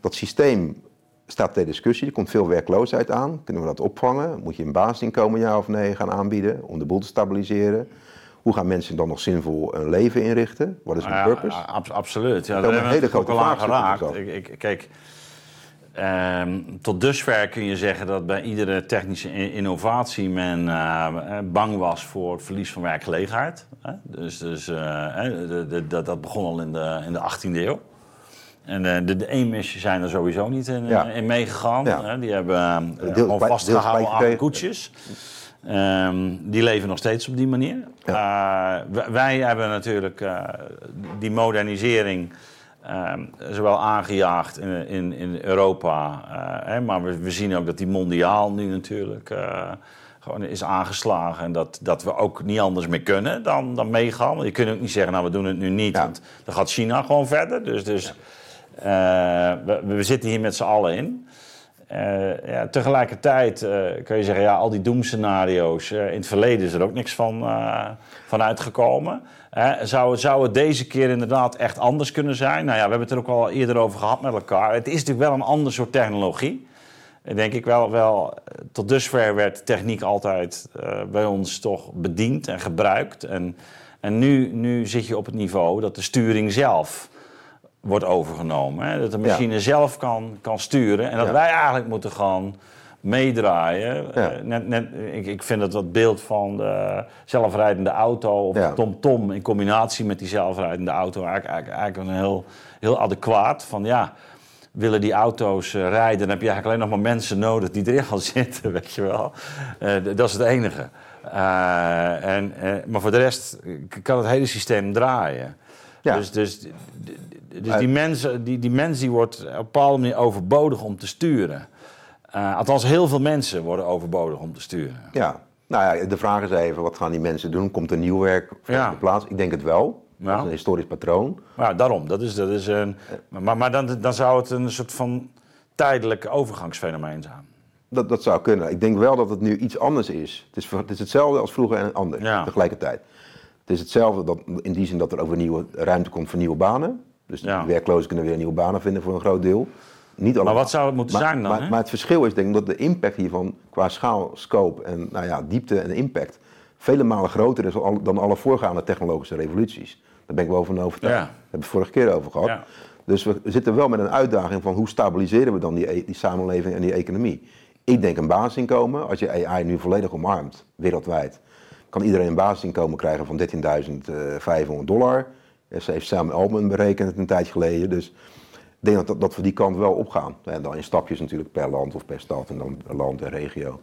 Speaker 3: dat systeem staat ter discussie. Er komt veel werkloosheid aan. Kunnen we dat opvangen? Moet je een basisinkomen ja of nee gaan aanbieden om de boel te stabiliseren? Hoe gaan mensen dan nog zinvol een leven inrichten? Wat is hun
Speaker 2: Ja,
Speaker 3: purpose?
Speaker 2: ja, ab- absoluut. Ja, daar hebben we
Speaker 3: hele grote
Speaker 2: al aan
Speaker 3: vraagstukken
Speaker 2: geraakt. Ik, ik, kijk, ehm, tot dusver kun je zeggen dat bij iedere technische innovatie men eh, eh, bang was voor het verlies van werkgelegenheid. Dus, dus eh, hè, de- de- dat, begon al in de, in de 18e eeuw. En de, de zijn er sowieso niet in,
Speaker 3: Ja.
Speaker 2: in meegegaan.
Speaker 3: Ja.
Speaker 2: Die hebben
Speaker 3: Deels
Speaker 2: gewoon vastgehouden aan koetsjes. Ehm, die leven nog steeds op die manier. Wij, wij hebben natuurlijk die modernisering ehm, zowel aangejaagd in, in, in Europa, eh, hè, maar we, we zien ook dat die mondiaal nu natuurlijk eh, gewoon is aangeslagen. En dat, dat we ook niet anders meer kunnen dan, dan meegaan. Want je kunt ook niet zeggen, nou we doen het nu niet,
Speaker 3: Ja.
Speaker 2: want dan gaat China gewoon verder. Dus, dus eh, we, we zitten hier met z'n allen in. Ja, tegelijkertijd kun je zeggen, ja, al die doemscenario's, in het verleden is er ook niks van, van uitgekomen. Hè, zou, het, zou het deze keer inderdaad echt anders kunnen zijn? Nou ja, we hebben het er ook al eerder over gehad met elkaar. Het is natuurlijk wel een ander soort technologie. Denk ik wel, wel, tot dusver werd techniek altijd eh, bij ons toch bediend en gebruikt. En, en nu, nu zit je op het niveau dat de sturing zelf wordt overgenomen. Hè? Dat de machine zelf kan, kan sturen en dat
Speaker 3: Ja.
Speaker 2: wij eigenlijk moeten gaan meedraaien.
Speaker 3: Ja.
Speaker 2: Eh, net, net, ik, ik vind dat dat beeld van de zelfrijdende auto of
Speaker 3: Ja.
Speaker 2: de TomTom in combinatie met die zelfrijdende auto eigenlijk, eigenlijk, eigenlijk een heel, heel adequaat. Van ja, willen die auto's eh, rijden, dan heb je eigenlijk alleen nog maar mensen nodig die erin gaan zitten, weet je wel. Eh, dat is het enige. En, maar voor de rest kan het hele systeem draaien.
Speaker 3: Ja.
Speaker 2: Dus, dus, dus die, mensen, die, die mens die wordt op een bepaalde manier overbodig om te sturen. Eh, althans, heel veel mensen worden overbodig om te sturen.
Speaker 3: Ja, nou ja, de vraag is even, wat gaan die mensen doen? Komt er nieuw werk
Speaker 2: Ja.
Speaker 3: in de plaats? Ik denk het wel.
Speaker 2: Ja.
Speaker 3: Dat is een historisch patroon.
Speaker 2: Ja, daarom, dat is, dat is een. Maar, maar dan, dan zou het een soort van tijdelijk overgangsfenomeen zijn.
Speaker 3: Dat, dat zou kunnen. Ik denk wel dat het nu iets anders is. Het is, het is hetzelfde als vroeger en anders
Speaker 2: Ja.
Speaker 3: tegelijkertijd. Het is hetzelfde dat, in die zin dat er over nieuwe ruimte komt voor nieuwe banen. Dus
Speaker 2: Ja.
Speaker 3: de werklozen kunnen weer nieuwe banen vinden voor een groot deel. Niet allemaal.
Speaker 2: wat zou het moeten
Speaker 3: Maar-
Speaker 2: zijn dan,
Speaker 3: Maar,
Speaker 2: hè?
Speaker 3: maar het verschil is denk ik dat de impact hiervan qua schaal, scope en nou ja, diepte en impact vele malen groter is dan alle- voorgaande technologische revoluties. Daar ben ik wel van overtuigd.
Speaker 2: Ja.
Speaker 3: Daar hebben we het vorige keer over gehad.
Speaker 2: Ja.
Speaker 3: Dus we zitten wel met een uitdaging van hoe stabiliseren we dan die, e- die samenleving en die economie. Ik denk een basisinkomen, als je AI nu volledig omarmt, wereldwijd, kan iedereen een basisinkomen krijgen van 13.500 dollar. Eh, Ze heeft Sam Altman berekend een tijdje geleden. Dus denk dat, dat we die kant wel opgaan. En dan in stapjes natuurlijk per land of per stad en dan per land en regio.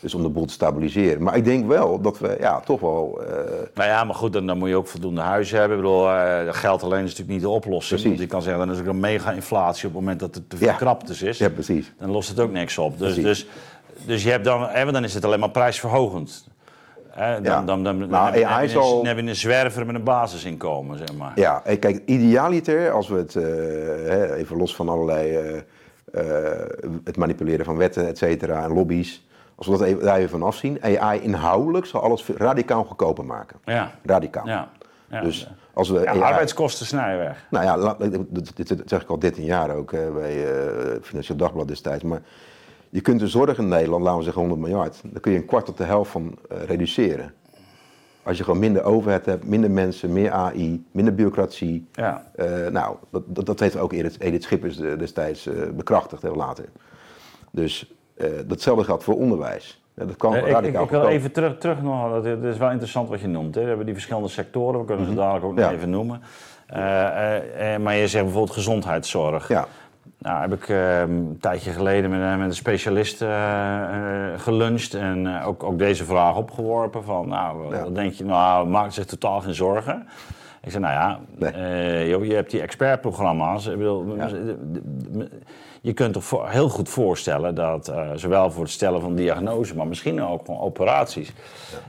Speaker 3: Dus om de boel te stabiliseren. Maar ik denk wel dat we ja, toch wel eh,
Speaker 2: Nou ja, maar goed, dan, dan moet je ook voldoende huizen hebben. Ik bedoel, eh, geld alleen is natuurlijk niet de oplossing.
Speaker 3: Precies.
Speaker 2: Want je kan zeggen, dan is er een mega-inflatie op het moment dat er te veel
Speaker 3: Ja.
Speaker 2: is.
Speaker 3: Ja, precies.
Speaker 2: Dan lost het ook niks op. Dus,
Speaker 3: Precies.
Speaker 2: dus, dus je hebt dan, hè, dan is het alleen maar prijsverhogend. Hè, dan,
Speaker 3: Ja.
Speaker 2: dan, dan, dan,
Speaker 3: Nou, AI
Speaker 2: heb een-
Speaker 3: zal-
Speaker 2: dan heb je een zwerver met een basisinkomen, zeg maar.
Speaker 3: Ja, en kijk, idealiter, als we het, eh, even los van allerlei, eh, eh, het manipuleren van wetten, et cetera, en lobby's, als we dat even, daar even van afzien, AI inhoudelijk zal alles radicaal goedkoper maken.
Speaker 2: Ja.
Speaker 3: Radicaal.
Speaker 2: Ja. ja.
Speaker 3: Dus als we
Speaker 2: Ja,
Speaker 3: AI
Speaker 2: arbeidskosten snijden weg.
Speaker 3: nou ja, dit, zeg ik al 13 jaar ook bij Financieel Dagblad destijds. Maar Je kunt de zorg in Nederland, laten we zeggen 100 miljard, dan kun je een kwart tot de helft van eh, reduceren. Als je gewoon minder overheid hebt, minder mensen, meer AI, minder bureaucratie.
Speaker 2: Ja.
Speaker 3: Eh, nou, dat, dat, dat heeft ook Edith, Edith Schippers destijds eh, bekrachtigd, heel later. Dus datzelfde geldt voor onderwijs. Ja, dat kan
Speaker 2: ik, ik,
Speaker 3: radicaal
Speaker 2: ik wil even terug, terug nog, dat is dat is wel interessant wat je noemt. Hè. We hebben die verschillende sectoren, we kunnen ze dadelijk ook nog
Speaker 3: Mhm. Ja.
Speaker 2: even noemen. Maar je zegt bijvoorbeeld gezondheidszorg.
Speaker 3: Ja,
Speaker 2: Nou, heb ik eh, een tijdje geleden met, een- met een specialist eh, eh, geluncht en eh, ook, ook deze vraag opgeworpen van, nou,
Speaker 3: Ja.
Speaker 2: wat denk je, nou, maakt zich totaal geen zorgen. Ik zei, nou ja,
Speaker 3: Nee.
Speaker 2: eh, joh, je hebt die expertprogramma's. Ik bedoel,
Speaker 3: Ja.
Speaker 2: je kunt toch voor- heel goed voorstellen dat, eh, zowel voor het stellen van diagnose, maar misschien ook van operaties,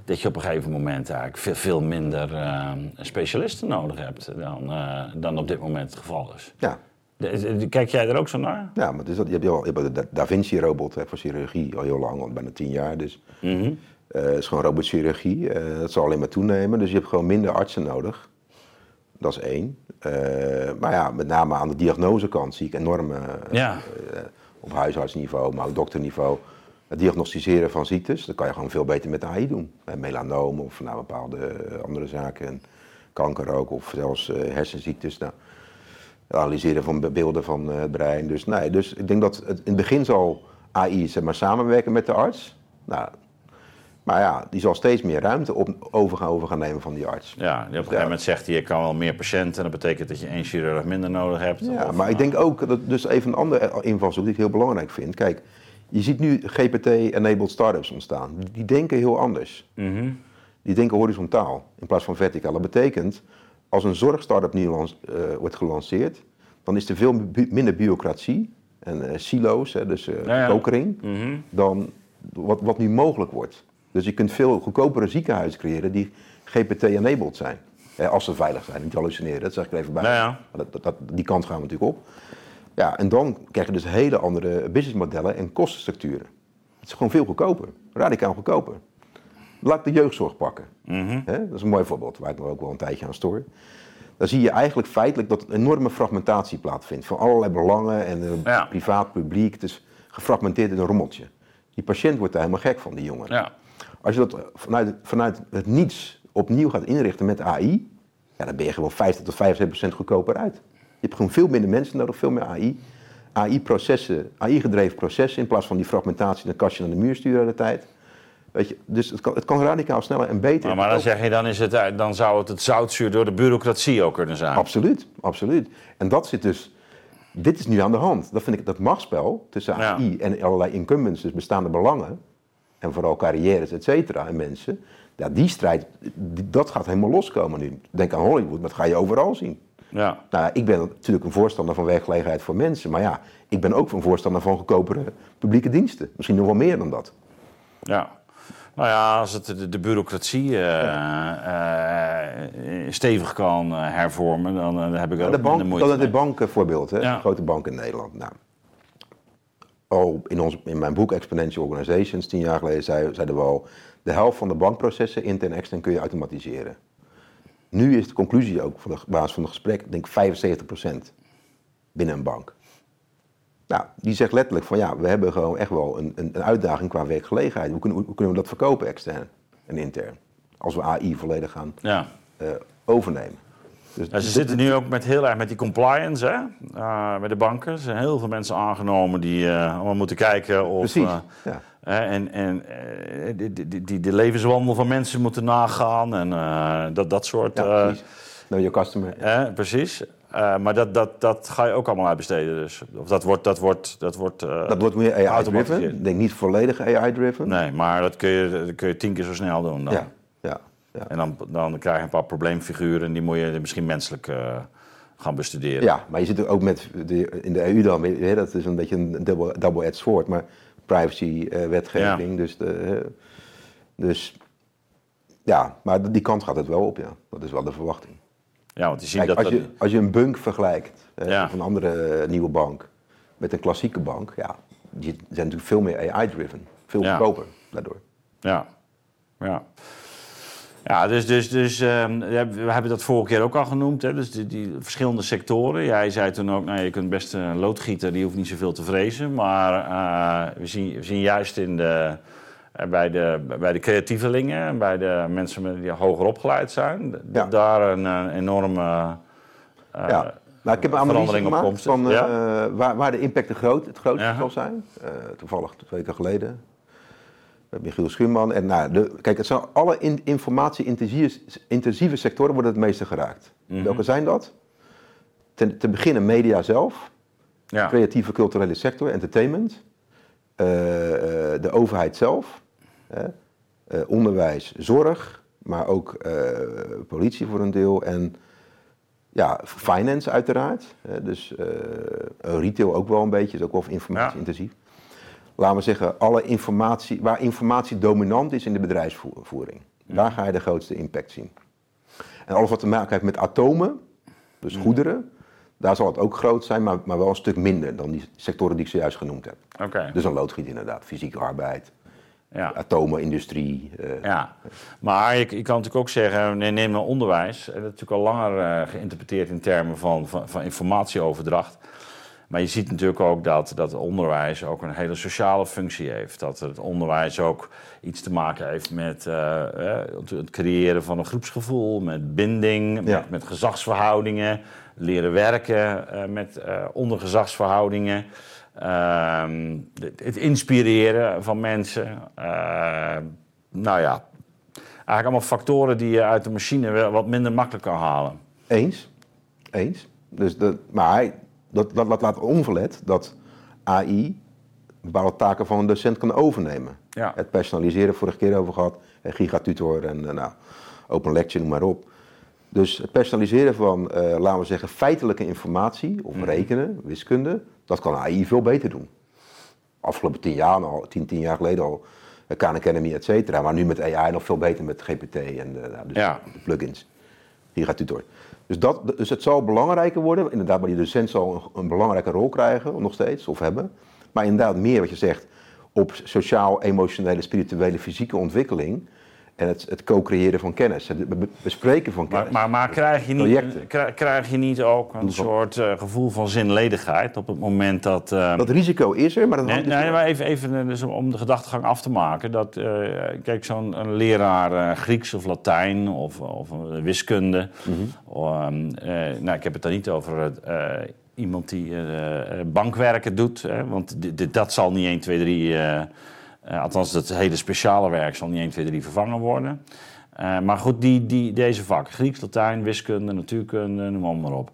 Speaker 2: dat je op een gegeven moment eigenlijk veel, veel minder eh, specialisten nodig hebt dan, eh, dan op dit moment het geval is.
Speaker 3: ja.
Speaker 2: De- de- Kijk jij er ook zo naar?
Speaker 3: Ja, maar is dat, je hebt, al, je hebt de Da- Vinci-robot voor chirurgie al heel lang, al bijna tien jaar. Dus
Speaker 2: Mhm.
Speaker 3: eh, het is gewoon robotchirurgie. eh, dat zal alleen maar toenemen. Dus je hebt gewoon minder artsen nodig. Dat is één. Eh, maar ja, met name aan de diagnosekant zie ik enorme,
Speaker 2: Ja.
Speaker 3: op huisartsniveau, maar ook dokterniveau, het diagnosticeren van ziektes. Dat kan je gewoon veel beter met AI doen. Bij melanoom of nou, bepaalde andere zaken. En kanker ook, of zelfs hersenziektes. Nou, analyseren van be- beelden van eh, het brein. Dus, nee, dus ik denk dat het, in het begin zal AI zeg maar, samenwerken met de arts. Nou, maar ja, die zal steeds meer ruimte op, over, gaan, over gaan nemen van die arts.
Speaker 2: Ja, die op een gegeven moment zegt hij, je kan wel meer patiënten. Dat betekent dat je één chirurg minder nodig hebt.
Speaker 3: Ja,
Speaker 2: Of,
Speaker 3: maar ik
Speaker 2: eh,
Speaker 3: denk ook, dat dus even een andere invalshoek die ik heel belangrijk vind. Kijk, je ziet nu GPT-enabled startups ontstaan. Die denken heel anders.
Speaker 2: mhm.
Speaker 3: Die denken horizontaal in plaats van verticaal. Dat betekent, als een zorgstartup nu eh, wordt gelanceerd, dan is er veel minder bureaucratie en eh, silo's, hè, dus eh
Speaker 2: Ja, ja.
Speaker 3: kokering,
Speaker 2: Mhm.
Speaker 3: dan wat, wat nu mogelijk wordt. Dus je kunt veel goedkopere ziekenhuizen creëren die GPT-enabled zijn. Eh, als ze veilig zijn, niet hallucineren, dat zeg ik er even bij.
Speaker 2: Ja.
Speaker 3: Dat, dat- die kant gaan we natuurlijk op. Ja, en dan krijg je dus hele andere businessmodellen en kostenstructuren. Het is gewoon veel goedkoper, radicaal goedkoper. Laat ik de jeugdzorg pakken. Dat is een mooi voorbeeld waar ik me ook wel een tijdje aan stoor. Dan zie je eigenlijk feitelijk dat een enorme fragmentatie plaatsvindt. Van allerlei belangen en eh,
Speaker 2: Ja.
Speaker 3: privaat, publiek. Het is gefragmenteerd in een rommeltje. Die patiënt wordt daar helemaal gek van, die jongen.
Speaker 2: Ja.
Speaker 3: Als je dat vanuit, vanuit het niets opnieuw gaat inrichten met AI, ja, dan ben je gewoon 50 tot 75 procent goedkoper uit. Je hebt gewoon veel minder mensen nodig, veel meer AI. AI-processen, AI-gedreven processen in plaats van die fragmentatie een kastje naar de muur sturen de tijd. Weet je, dus het kan, het kan radicaal sneller en beter.
Speaker 2: Maar, maar dan zeg je, dan, is het, eh, dan zou het het zoutzuur door de bureaucratie ook kunnen zijn.
Speaker 3: Absoluut, absoluut. En dat zit dus, dit is nu aan de hand. Dat vind ik dat machtsspel tussen
Speaker 2: Ja.
Speaker 3: AI en allerlei incumbents, dus bestaande belangen, en vooral carrières, et cetera, en mensen. Ja, die strijd, dat gaat helemaal loskomen nu. Denk aan Hollywood, maar dat ga je overal zien.
Speaker 2: Ja.
Speaker 3: Nou, ik ben natuurlijk een voorstander van werkgelegenheid voor mensen, maar ja, ik ben ook een voorstander van goedkopere publieke diensten. Misschien nog wel meer dan dat.
Speaker 2: ja. Nou ja, als het de, de bureaucratie eh, eh, stevig kan eh, hervormen, dan eh, heb ik ook
Speaker 3: de bank,
Speaker 2: moeite
Speaker 3: dat is het bankenvoorbeeld, hè?
Speaker 2: Ja.
Speaker 3: grote bank in Nederland. Nou, al in, ons, in mijn boek Exponential Organizations, tien jaar geleden, zei- zeiden we al, de helft van de bankprocessen, intern en extern, kun je automatiseren. Nu is de conclusie ook, van de basis van het gesprek, denk ik 75% binnen een bank. Nou, die zegt letterlijk van ja, we hebben gewoon echt wel een, een, een uitdaging qua werkgelegenheid. Hoe kunnen, hoe kunnen we dat verkopen extern en intern? Als we AI volledig gaan
Speaker 2: Ja.
Speaker 3: eh, overnemen. Dus,
Speaker 2: Ja, ze zitten nu ook met heel erg met die compliance hè? eh, bij de banken. Er zijn heel veel mensen aangenomen die eh, allemaal moeten kijken of.
Speaker 3: Precies, ja.
Speaker 2: en en die, die, die, de levenswandel van mensen moeten nagaan en dat, dat soort.
Speaker 3: Ja, precies. Know your customer.
Speaker 2: precies. Eh, maar dat, dat, dat ga je ook allemaal uitbesteden. Dus. Of dat wordt. Dat wordt, dat wordt eh,
Speaker 3: Dat wordt meer AI-driven. Ik denk niet volledig AI-driven.
Speaker 2: Nee, maar dat kun, je, dat kun je tien keer zo snel doen. Dan.
Speaker 3: Ja, ja, ja.
Speaker 2: En dan, dan krijg je een paar probleemfiguren en die moet je misschien menselijk eh, gaan bestuderen.
Speaker 3: ja, maar je zit er ook met de, in de EU dan, je, dat is een beetje een double- double-edged sword, maar privacy-wetgeving. dus, de, dus ja, maar die kant gaat het wel op, ja. Dat is wel de verwachting.
Speaker 2: Ja, want je ziet
Speaker 3: Kijk,
Speaker 2: dat...
Speaker 3: als je, als je een bunk vergelijkt,
Speaker 2: Ja.
Speaker 3: of een andere eh, nieuwe bank, met een klassieke bank, ja, die zijn natuurlijk veel meer AI-driven. Veel
Speaker 2: Ja.
Speaker 3: goedkoper daardoor.
Speaker 2: Ja, ja. Ja, dus, dus, dus ehm, we hebben dat vorige keer ook al genoemd. Hè? Dus die, die verschillende sectoren. Jij zei toen ook, nou, je kunt best een loodgieter, die hoeft niet zoveel te vrezen. Maar eh, we, zien, we zien juist in de, bij, de, bij de creatievelingen, bij de mensen die hoger opgeleid zijn,
Speaker 3: Ja.
Speaker 2: daar een, enorme eh,
Speaker 3: ja. Nou, ik heb een analyse gemaakt
Speaker 2: komst.
Speaker 3: van eh, waar, waar de impact de groot, het grootste zal zijn. Eh, toevallig twee weken geleden. Met Michiel Schuurman. En nou, de, kijk, het zijn alle in, informatie-intensieve intensieve sectoren worden het meeste geraakt.
Speaker 2: Mhm.
Speaker 3: Welke zijn dat? Ten, te beginnen media zelf,
Speaker 2: ja.
Speaker 3: creatieve culturele sector, entertainment, de overheid zelf, onderwijs, zorg, maar ook eh, politie voor een deel en ja, finance uiteraard. hè, dus eh, retail ook wel een beetje, is ook wel informatie-intensief. Laten we zeggen, alle informatie, waar informatie dominant is in de bedrijfsvoering, daar ga je de grootste impact zien. En alles wat te maken heeft met atomen, dus goederen, daar zal het ook groot zijn, maar, maar wel een stuk minder dan die sectoren die ik zojuist genoemd heb.
Speaker 2: Oké.
Speaker 3: Dus een loodgiet inderdaad, fysieke arbeid,
Speaker 2: Ja.
Speaker 3: atomenindustrie. eh,
Speaker 2: Ja, maar je, je kan natuurlijk ook zeggen, nee, neem nou onderwijs. En dat is natuurlijk al langer eh, geïnterpreteerd in termen van, van, van informatieoverdracht. Maar je ziet natuurlijk ook dat, dat onderwijs ook een hele sociale functie heeft. Dat het onderwijs ook iets te maken heeft met eh, eh, het- creëren van een groepsgevoel, met binding,
Speaker 3: Ja.
Speaker 2: met, met gezagsverhoudingen, leren werken eh, met eh ondergezagsverhoudingen. Ehm, het, inspireren van mensen. Eh, nou ja, eigenlijk allemaal factoren die je uit de machine wel wat minder makkelijk kan halen.
Speaker 3: Eens. Eens. Dus de, maar dat, dat, dat laat onverlet dat AI bepaalde taken van een docent kan overnemen.
Speaker 2: Ja.
Speaker 3: Het personaliseren, vorige keer over gehad, eh, gigatutor en eh, nou, open lecture, noem maar op. Dus het personaliseren van, eh, laten we zeggen, feitelijke informatie, of rekenen, wiskunde, dat kan AI veel beter doen. Afgelopen tien jaar al, tien, tien jaar geleden al, eh, Khan Academy, et cetera. Maar nu met AI nog veel beter met GPT en nou, dus
Speaker 2: Ja.
Speaker 3: de plugins. Gigatutor. Dus, dat, dus het zal belangrijker worden. Inderdaad, maar die docent zal een, een belangrijke rol krijgen, nog steeds, of hebben. Maar inderdaad, meer wat je zegt, op sociaal, emotionele, spirituele, fysieke ontwikkeling. En het, het co-creëren van kennis, het be- be- bespreken van
Speaker 2: Maar,
Speaker 3: kennis.
Speaker 2: maar, maar krijg, je niet, krijg je niet ook een soort eh, gevoel van zinledigheid op het moment dat... eh,
Speaker 3: dat risico is er, maar dat
Speaker 2: Nee,
Speaker 3: dus
Speaker 2: nee, maar even, even eh, dus om de gedachtegang af te maken. Dat, kijk, zo'n een leraar Grieks of Latijn of, of wiskunde.
Speaker 3: Mhm.
Speaker 2: Ehm, eh, nou, ik heb het dan niet over eh, iemand die bankwerken doet. Hè, want dat zal niet 1, 2, 3... eh, eh, althans, dat hele speciale werk zal niet 1, 2, 3 vervangen worden. Eh, maar goed, die, die, deze vakken, Grieks, Latijn, wiskunde, natuurkunde, noem maar op.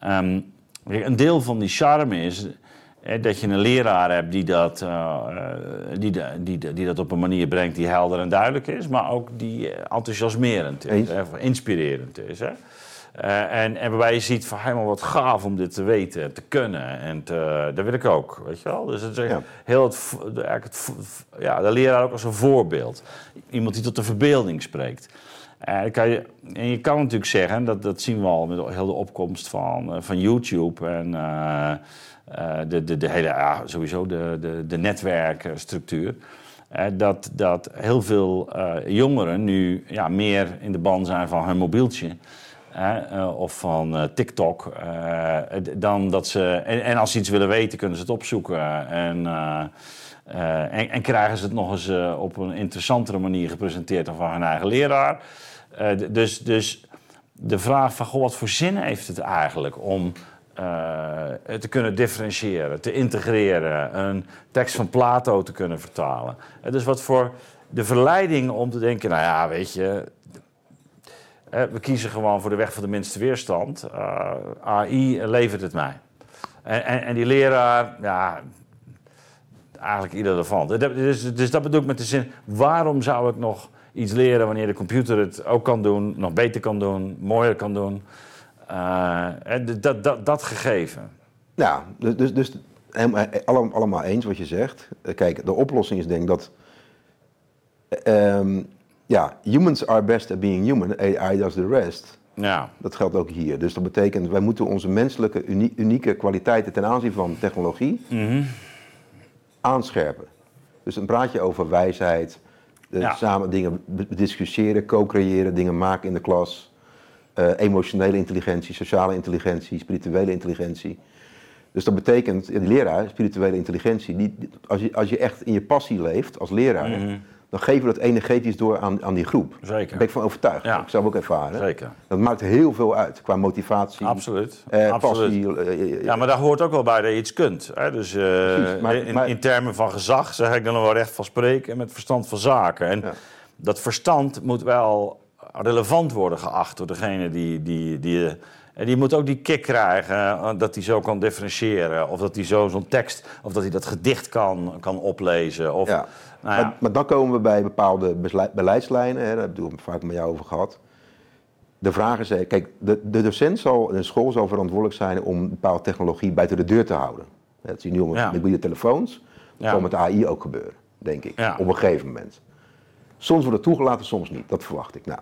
Speaker 2: Ehm, een deel van die charme is eh, dat je een leraar hebt die dat, die, de- die, de- die dat op een manier brengt die helder en duidelijk is, maar ook die enthousiasmerend is, hè, of inspirerend is. Hè? Eh, en, en waarbij je ziet van helemaal wat gaaf om dit te weten, te kunnen. En te, dat wil ik ook, weet je wel. Dus het is
Speaker 3: Ja.
Speaker 2: heel het, eigenlijk het, ja, de leraar ook als een voorbeeld. Iemand die tot de verbeelding spreekt. Eh, dan kan je, en je kan natuurlijk zeggen, dat, dat zien we al met heel de opkomst van, eh, van YouTube en eh, eh, de, de, de hele, ja, sowieso de, de, de netwerkstructuur. eh, dat, dat heel veel eh, jongeren nu ja, meer in de ban zijn van hun mobieltje. Eh, of van eh, TikTok. eh, dan dat ze, en, als ze iets willen weten, kunnen ze het opzoeken. En, en, en krijgen ze het nog eens op een interessantere manier gepresenteerd dan van hun eigen leraar. Dus, dus de vraag van, goh, wat voor zin heeft het eigenlijk om te kunnen differentiëren, te integreren, een tekst van Plato te kunnen vertalen. Dus wat voor de verleiding om te denken, nou ja, weet je, we kiezen gewoon voor de weg van de minste weerstand. Eh, AI levert het mij. En, en, die leraar, ja, eigenlijk ieder ervan. Dus, dat bedoel ik met de zin, waarom zou ik nog iets leren wanneer de computer het ook kan doen, nog beter kan doen, mooier kan doen? Eh, eh, dat, dat, dat gegeven.
Speaker 3: Ja, dus, dus, dus helemaal- allemaal, eens wat je zegt. Eh, Kijk, de oplossing is denk ik dat... eh, ehm, ja, humans are best at being human, AI does the rest.
Speaker 2: Ja,
Speaker 3: Dat geldt ook hier. Dus dat betekent, wij moeten onze menselijke unie- unieke kwaliteiten ten aanzien van technologie aanscherpen. Dus dan praat je over wijsheid, Eh,
Speaker 2: Ja.
Speaker 3: Samen dingen discussiëren, co-creëren, dingen maken in de klas. Eh, emotionele intelligentie, sociale intelligentie, spirituele intelligentie. Dus dat betekent, die leraar, spirituele intelligentie, die, die- als, je, als je echt in je passie leeft als leraar,
Speaker 2: Mhm.
Speaker 3: Dan geven we dat energetisch door aan, aan die groep. Daar
Speaker 2: Zeker.
Speaker 3: ben ik van overtuigd.
Speaker 2: Ja.
Speaker 3: Ik zelf ook ervaren.
Speaker 2: Zeker.
Speaker 3: Dat maakt heel veel uit qua motivatie,
Speaker 2: Absoluut.
Speaker 3: eh,
Speaker 2: Absoluut.
Speaker 3: passie. eh, eh,
Speaker 2: Ja, maar daar hoort ook wel bij dat je iets kunt. Hè? Dus eh,
Speaker 3: Precies, maar-
Speaker 2: in,
Speaker 3: maar-
Speaker 2: in termen van gezag zeg ik dan wel recht van spreken en met verstand van zaken. En
Speaker 3: Ja.
Speaker 2: dat verstand moet wel relevant worden geacht door degene die. die, die en die moet ook die kick krijgen dat hij zo kan differentiëren. Of dat hij zo zo'n tekst, of dat hij dat gedicht kan, kan oplezen. Of,
Speaker 3: Ja.
Speaker 2: Nou ja,
Speaker 3: Maar, maar dan komen we bij bepaalde beleidslijnen, hè, daar heb ik het vaak met jou over gehad. De vraag is, kijk, de, de docent zal, de school zal verantwoordelijk zijn om bepaalde technologie buiten de deur te houden. Dat zie je nu met
Speaker 2: Ja.
Speaker 3: mobiele telefoons, dat zal met AI ook gebeuren, denk ik, op een gegeven moment. Soms wordt het toegelaten, soms niet, dat verwacht ik. Nou,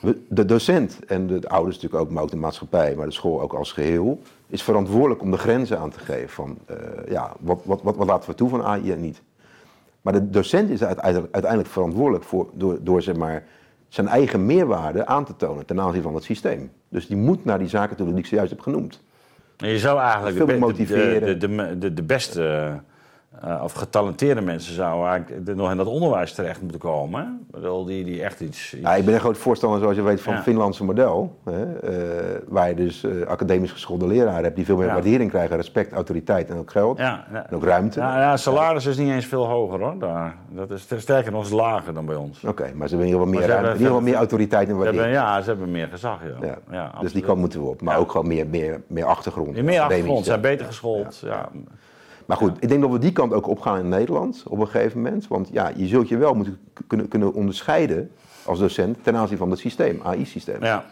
Speaker 3: we- de docent en de, de ouders natuurlijk ook, maar ook de maatschappij, maar de school ook als geheel, is verantwoordelijk om de grenzen aan te geven van, eh, ja, wat, wat, wat, wat laten we toe van AI en niet. Maar de docent is uiteindelijk, verantwoordelijk voor, door, door zeg maar, zijn eigen meerwaarde aan te tonen ten aanzien van het systeem. Dus die moet naar die zaken toe die ik zojuist heb genoemd.
Speaker 2: je zou eigenlijk de, de, de, de beste eh, of getalenteerde mensen zouden eigenlijk nog in dat onderwijs terecht moeten komen. bedoel, die, die echt iets. iets-
Speaker 3: Ja, ik ben een groot voorstander, zoals je weet, van
Speaker 2: Ja.
Speaker 3: het Finlandse model. Hè, eh, waar je dus eh, academisch geschoolde leraren hebt die veel meer
Speaker 2: Ja.
Speaker 3: waardering krijgen, respect, autoriteit en ook geld.
Speaker 2: Ja.
Speaker 3: En ook ruimte.
Speaker 2: Ja, ja, salaris is niet eens veel hoger hoor. Daar. Dat is sterker nog, lager dan bij ons.
Speaker 3: Oké, maar ze hebben in ieder geval meer, ruimte,
Speaker 2: hebben-
Speaker 3: meer autoriteit en
Speaker 2: Ze hebben,
Speaker 3: waardering.
Speaker 2: ja, ze hebben meer gezag. Ja.
Speaker 3: Dus die kant moeten we op. Maar ook gewoon meer, meer, meer achtergrond.
Speaker 2: Meer achtergrond, zijn beter geschoold. Ja.
Speaker 3: Maar goed, ik denk dat we die kant ook opgaan in Nederland op een gegeven moment. Want ja, je zult je wel moeten kunnen, kunnen onderscheiden als docent ten aanzien van het systeem, AI-systeem.
Speaker 2: Ja.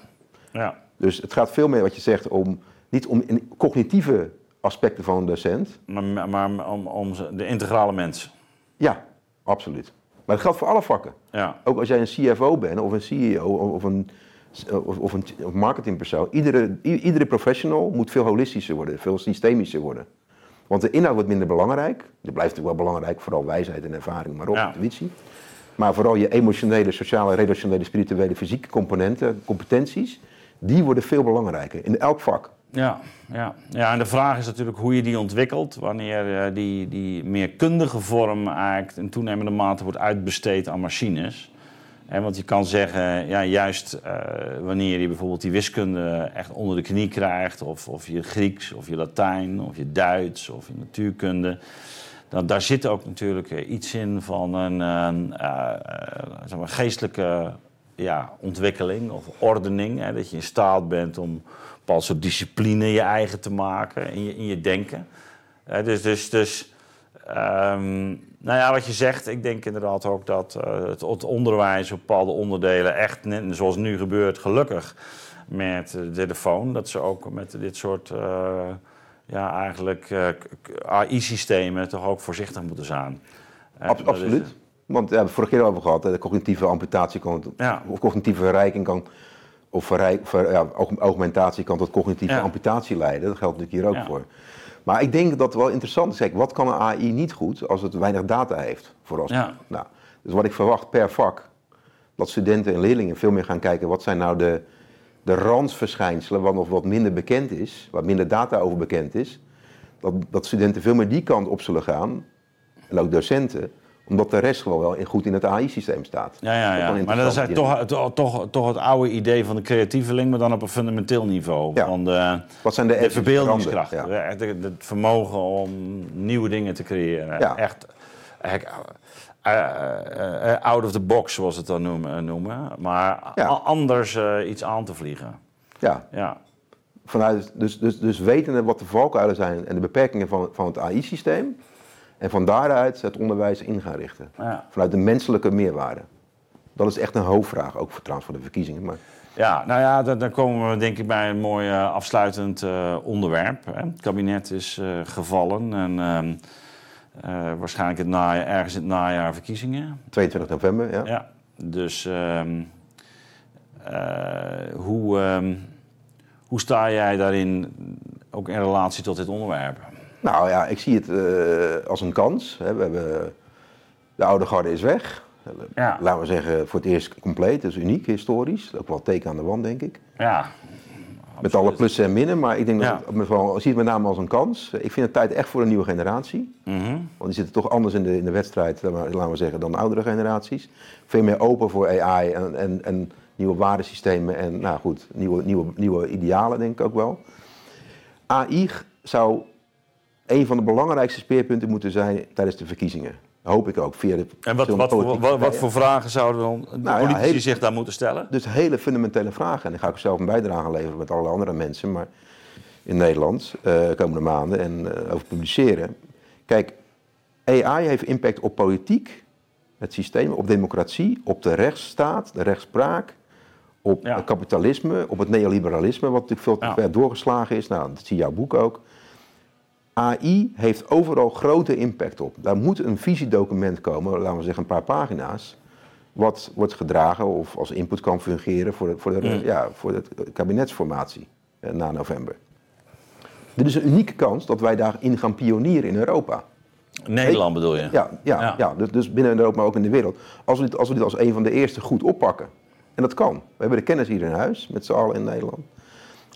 Speaker 2: Ja.
Speaker 3: Dus het gaat veel meer wat je zegt om, niet om cognitieve aspecten van een docent.
Speaker 2: Maar, maar om, om de integrale mens.
Speaker 3: Ja, absoluut. Maar dat geldt voor alle vakken.
Speaker 2: Ja.
Speaker 3: Ook als jij een CFO bent of een CEO of een, of, of een marketingpersoon. Iedere, iedere professional moet veel holistischer worden, veel systemischer worden. Want de inhoud wordt minder belangrijk. Die blijft natuurlijk wel belangrijk, vooral wijsheid en ervaring, maar ook
Speaker 2: Ja.
Speaker 3: intuïtie. Maar vooral je emotionele, sociale, relationele, spirituele, fysieke componenten, competenties, die worden veel belangrijker in elk vak.
Speaker 2: Ja, ja. ja, en de vraag is natuurlijk hoe je die ontwikkelt. Wanneer eh, die, die meer kundige vorm eigenlijk in toenemende mate wordt uitbesteed aan machines. Want je kan zeggen, ja, juist eh, wanneer je bijvoorbeeld die wiskunde echt onder de knie krijgt, of, of je Grieks, of je Latijn, of je Duits, of je natuurkunde. Dan, daar zit ook natuurlijk eh, iets in van een eh, zeg maar geestelijke ja, ontwikkeling of ordening. Hè, dat je in staat bent om een bepaald soort discipline je eigen te maken in je, in je denken. Dus, dus, dus ehm, nou ja, wat je zegt, ik denk inderdaad ook dat eh, het, het onderwijs op bepaalde onderdelen echt, net zoals nu gebeurt, gelukkig met de telefoon, dat ze ook met dit soort eh, ja, eigenlijk eh, AI-systemen toch ook voorzichtig moeten zijn.
Speaker 3: Ab-
Speaker 2: is-
Speaker 3: absoluut. Want we hebben het vorige keer over gehad, de cognitieve amputatie kan,
Speaker 2: Ja.
Speaker 3: of cognitieve verrijking kan, of verrijk, ver- ja, aug- augmentatie kan tot cognitieve
Speaker 2: Ja.
Speaker 3: amputatie leiden. Dat geldt natuurlijk hier ook voor. Maar ik denk dat het wel interessant is. Kijk, wat kan een AI niet goed als het weinig data heeft? Vooralsnog. Nou, dus wat ik verwacht per vak, dat studenten en leerlingen veel meer gaan kijken wat zijn nou de, de randsverschijnselen, wat nog wat minder bekend is, wat minder data over bekend is. Dat, dat studenten veel meer die kant op zullen gaan, en ook docenten, omdat de rest gewoon wel goed in het AI-systeem staat.
Speaker 2: Ja, ja, ja. Maar dat is eigenlijk toch, toch, toch, toch het oude idee van de creatieveling, maar dan op een fundamenteel niveau.
Speaker 3: Ja.
Speaker 2: Van de,
Speaker 3: Wat zijn de
Speaker 2: de verbeeldingskracht.
Speaker 3: randen? Ja.
Speaker 2: Echt Het, vermogen om nieuwe dingen te creëren.
Speaker 3: Ja.
Speaker 2: Echt, eigenlijk, eh, eh, eh, out of the box, zoals ze het dan noemen. noemen. Maar
Speaker 3: Ja.
Speaker 2: anders eh, iets aan te vliegen.
Speaker 3: Ja,
Speaker 2: Ja.
Speaker 3: vanuit, dus, dus, dus wetende wat de valkuilen zijn en de beperkingen van, van het AI-systeem. En van daaruit het onderwijs in gaan richten.
Speaker 2: Ja.
Speaker 3: Vanuit de menselijke meerwaarde. Dat is echt een hoofdvraag, ook voor, trouwens voor de verkiezingen. Maar
Speaker 2: Ja, nou ja, dan, dan komen we denk ik bij een mooi eh, afsluitend eh, onderwerp. Hè. Het kabinet is eh, gevallen en ehm, eh, waarschijnlijk het najaar, ergens in het najaar verkiezingen.
Speaker 3: 22 november, ja.
Speaker 2: Ja, dus ehm, eh, hoe, ehm, hoe sta jij daarin, ook in relatie tot dit onderwerp?
Speaker 3: Nou ja, ik zie het eh, als een kans. Hè. We hebben, de oude garde is weg.
Speaker 2: Ja.
Speaker 3: Laten we zeggen, voor het eerst compleet, dus uniek, historisch. Ook wel teken aan de wand, denk ik.
Speaker 2: Ja,
Speaker 3: Met alle plussen en minnen, maar ik denk
Speaker 2: Ja.
Speaker 3: dat het wel, zie het met name als een kans. Ik vind het tijd echt voor een nieuwe generatie.
Speaker 2: Mhm.
Speaker 3: Want die zitten toch anders in de, in de wedstrijd, laten we- laten we zeggen, dan de oudere generaties. Veel meer open voor AI en, en, en nieuwe waardesystemen en nou goed, nieuwe, nieuwe, nieuwe idealen denk ik ook wel. AI zou een van de belangrijkste speerpunten moeten zijn tijdens de verkiezingen. Hoop ik ook. Via de
Speaker 2: En wat, wat, voor, wat, voor vragen zouden dan de
Speaker 3: Nou ja,
Speaker 2: politici
Speaker 3: hele-
Speaker 2: zich daar moeten stellen?
Speaker 3: Dus hele fundamentele vragen. En daar ga ik zelf een bijdrage leveren met alle andere mensen. Maar in Nederland, eh komende maanden, en eh, over publiceren. Kijk, AI heeft impact op politiek, het systeem, op democratie, op de rechtsstaat, de rechtspraak, op
Speaker 2: Ja.
Speaker 3: het kapitalisme, op het neoliberalisme, wat natuurlijk veel te
Speaker 2: Ja.
Speaker 3: ver doorgeslagen is. Nou, dat zie jouw boek ook. AI heeft overal grote impact op. Daar moet een visiedocument komen, laten we zeggen een paar pagina's, wat wordt gedragen of als input kan fungeren voor de, voor de, ja, voor de kabinetsformatie eh, na november. Dit is een unieke kans dat wij daarin gaan pionieren in Europa.
Speaker 2: Nederland bedoel je?
Speaker 3: Ja, ja,
Speaker 2: Ja.
Speaker 3: ja. dus, dus binnen Europa, maar ook in de wereld. Als we, dit, als we dit als een van de eerste goed oppakken. En dat kan. We hebben de kennis hier in huis, met z'n allen in Nederland.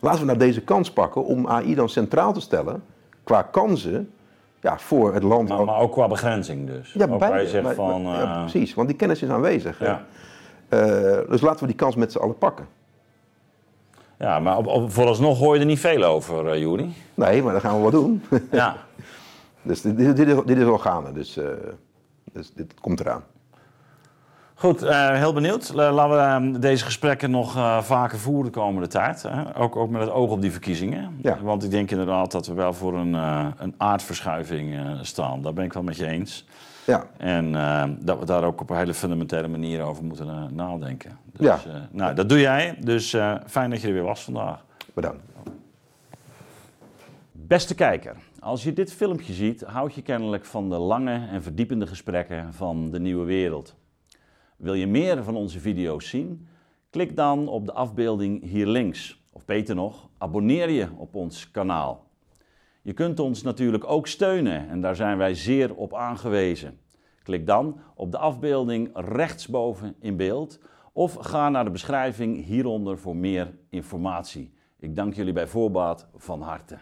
Speaker 3: Laten we nou deze kans pakken om AI dan centraal te stellen. Qua kansen ja, voor het land.
Speaker 2: Maar, maar ook qua begrenzing dus.
Speaker 3: ja,
Speaker 2: zegt
Speaker 3: Maar-
Speaker 2: van...
Speaker 3: maar- ja,
Speaker 2: eh,
Speaker 3: precies, want die kennis is aanwezig.
Speaker 2: ja.
Speaker 3: Eh, dus laten we die kans met z'n allen pakken.
Speaker 2: ja, maar op, op, vooralsnog hoor je er niet veel over, Juri.
Speaker 3: Nee, maar dan gaan we wat doen.
Speaker 2: Ja.
Speaker 3: dus dit, dit, dit is, dit is al gaande. Dus, dus dit komt eraan.
Speaker 2: Goed, eh, heel benieuwd. La- Laten we eh, deze gesprekken nog eh, vaker voeren de komende tijd. Hè? Ook, ook met het oog op die verkiezingen.
Speaker 3: Ja.
Speaker 2: Want ik denk inderdaad dat we wel voor een, eh, een aardverschuiving staan. Daar ben ik wel met je eens.
Speaker 3: Ja,
Speaker 2: En eh, dat we daar ook op een hele fundamentele manier over moeten nadenken. Dus,
Speaker 3: Ja.
Speaker 2: nou, dat doe jij. Dus fijn dat je er weer was vandaag.
Speaker 3: bedankt.
Speaker 2: Beste kijker, als je dit filmpje ziet, houd je kennelijk van de lange en verdiepende gesprekken van de nieuwe wereld. Wil je meer van onze video's zien? Klik dan op de afbeelding hier links. Of beter nog, abonneer je op ons kanaal. Je kunt ons natuurlijk ook steunen en daar zijn wij zeer op aangewezen. Klik dan op de afbeelding rechtsboven in beeld of ga naar de beschrijving hieronder voor meer informatie. Ik dank jullie bij voorbaat van harte.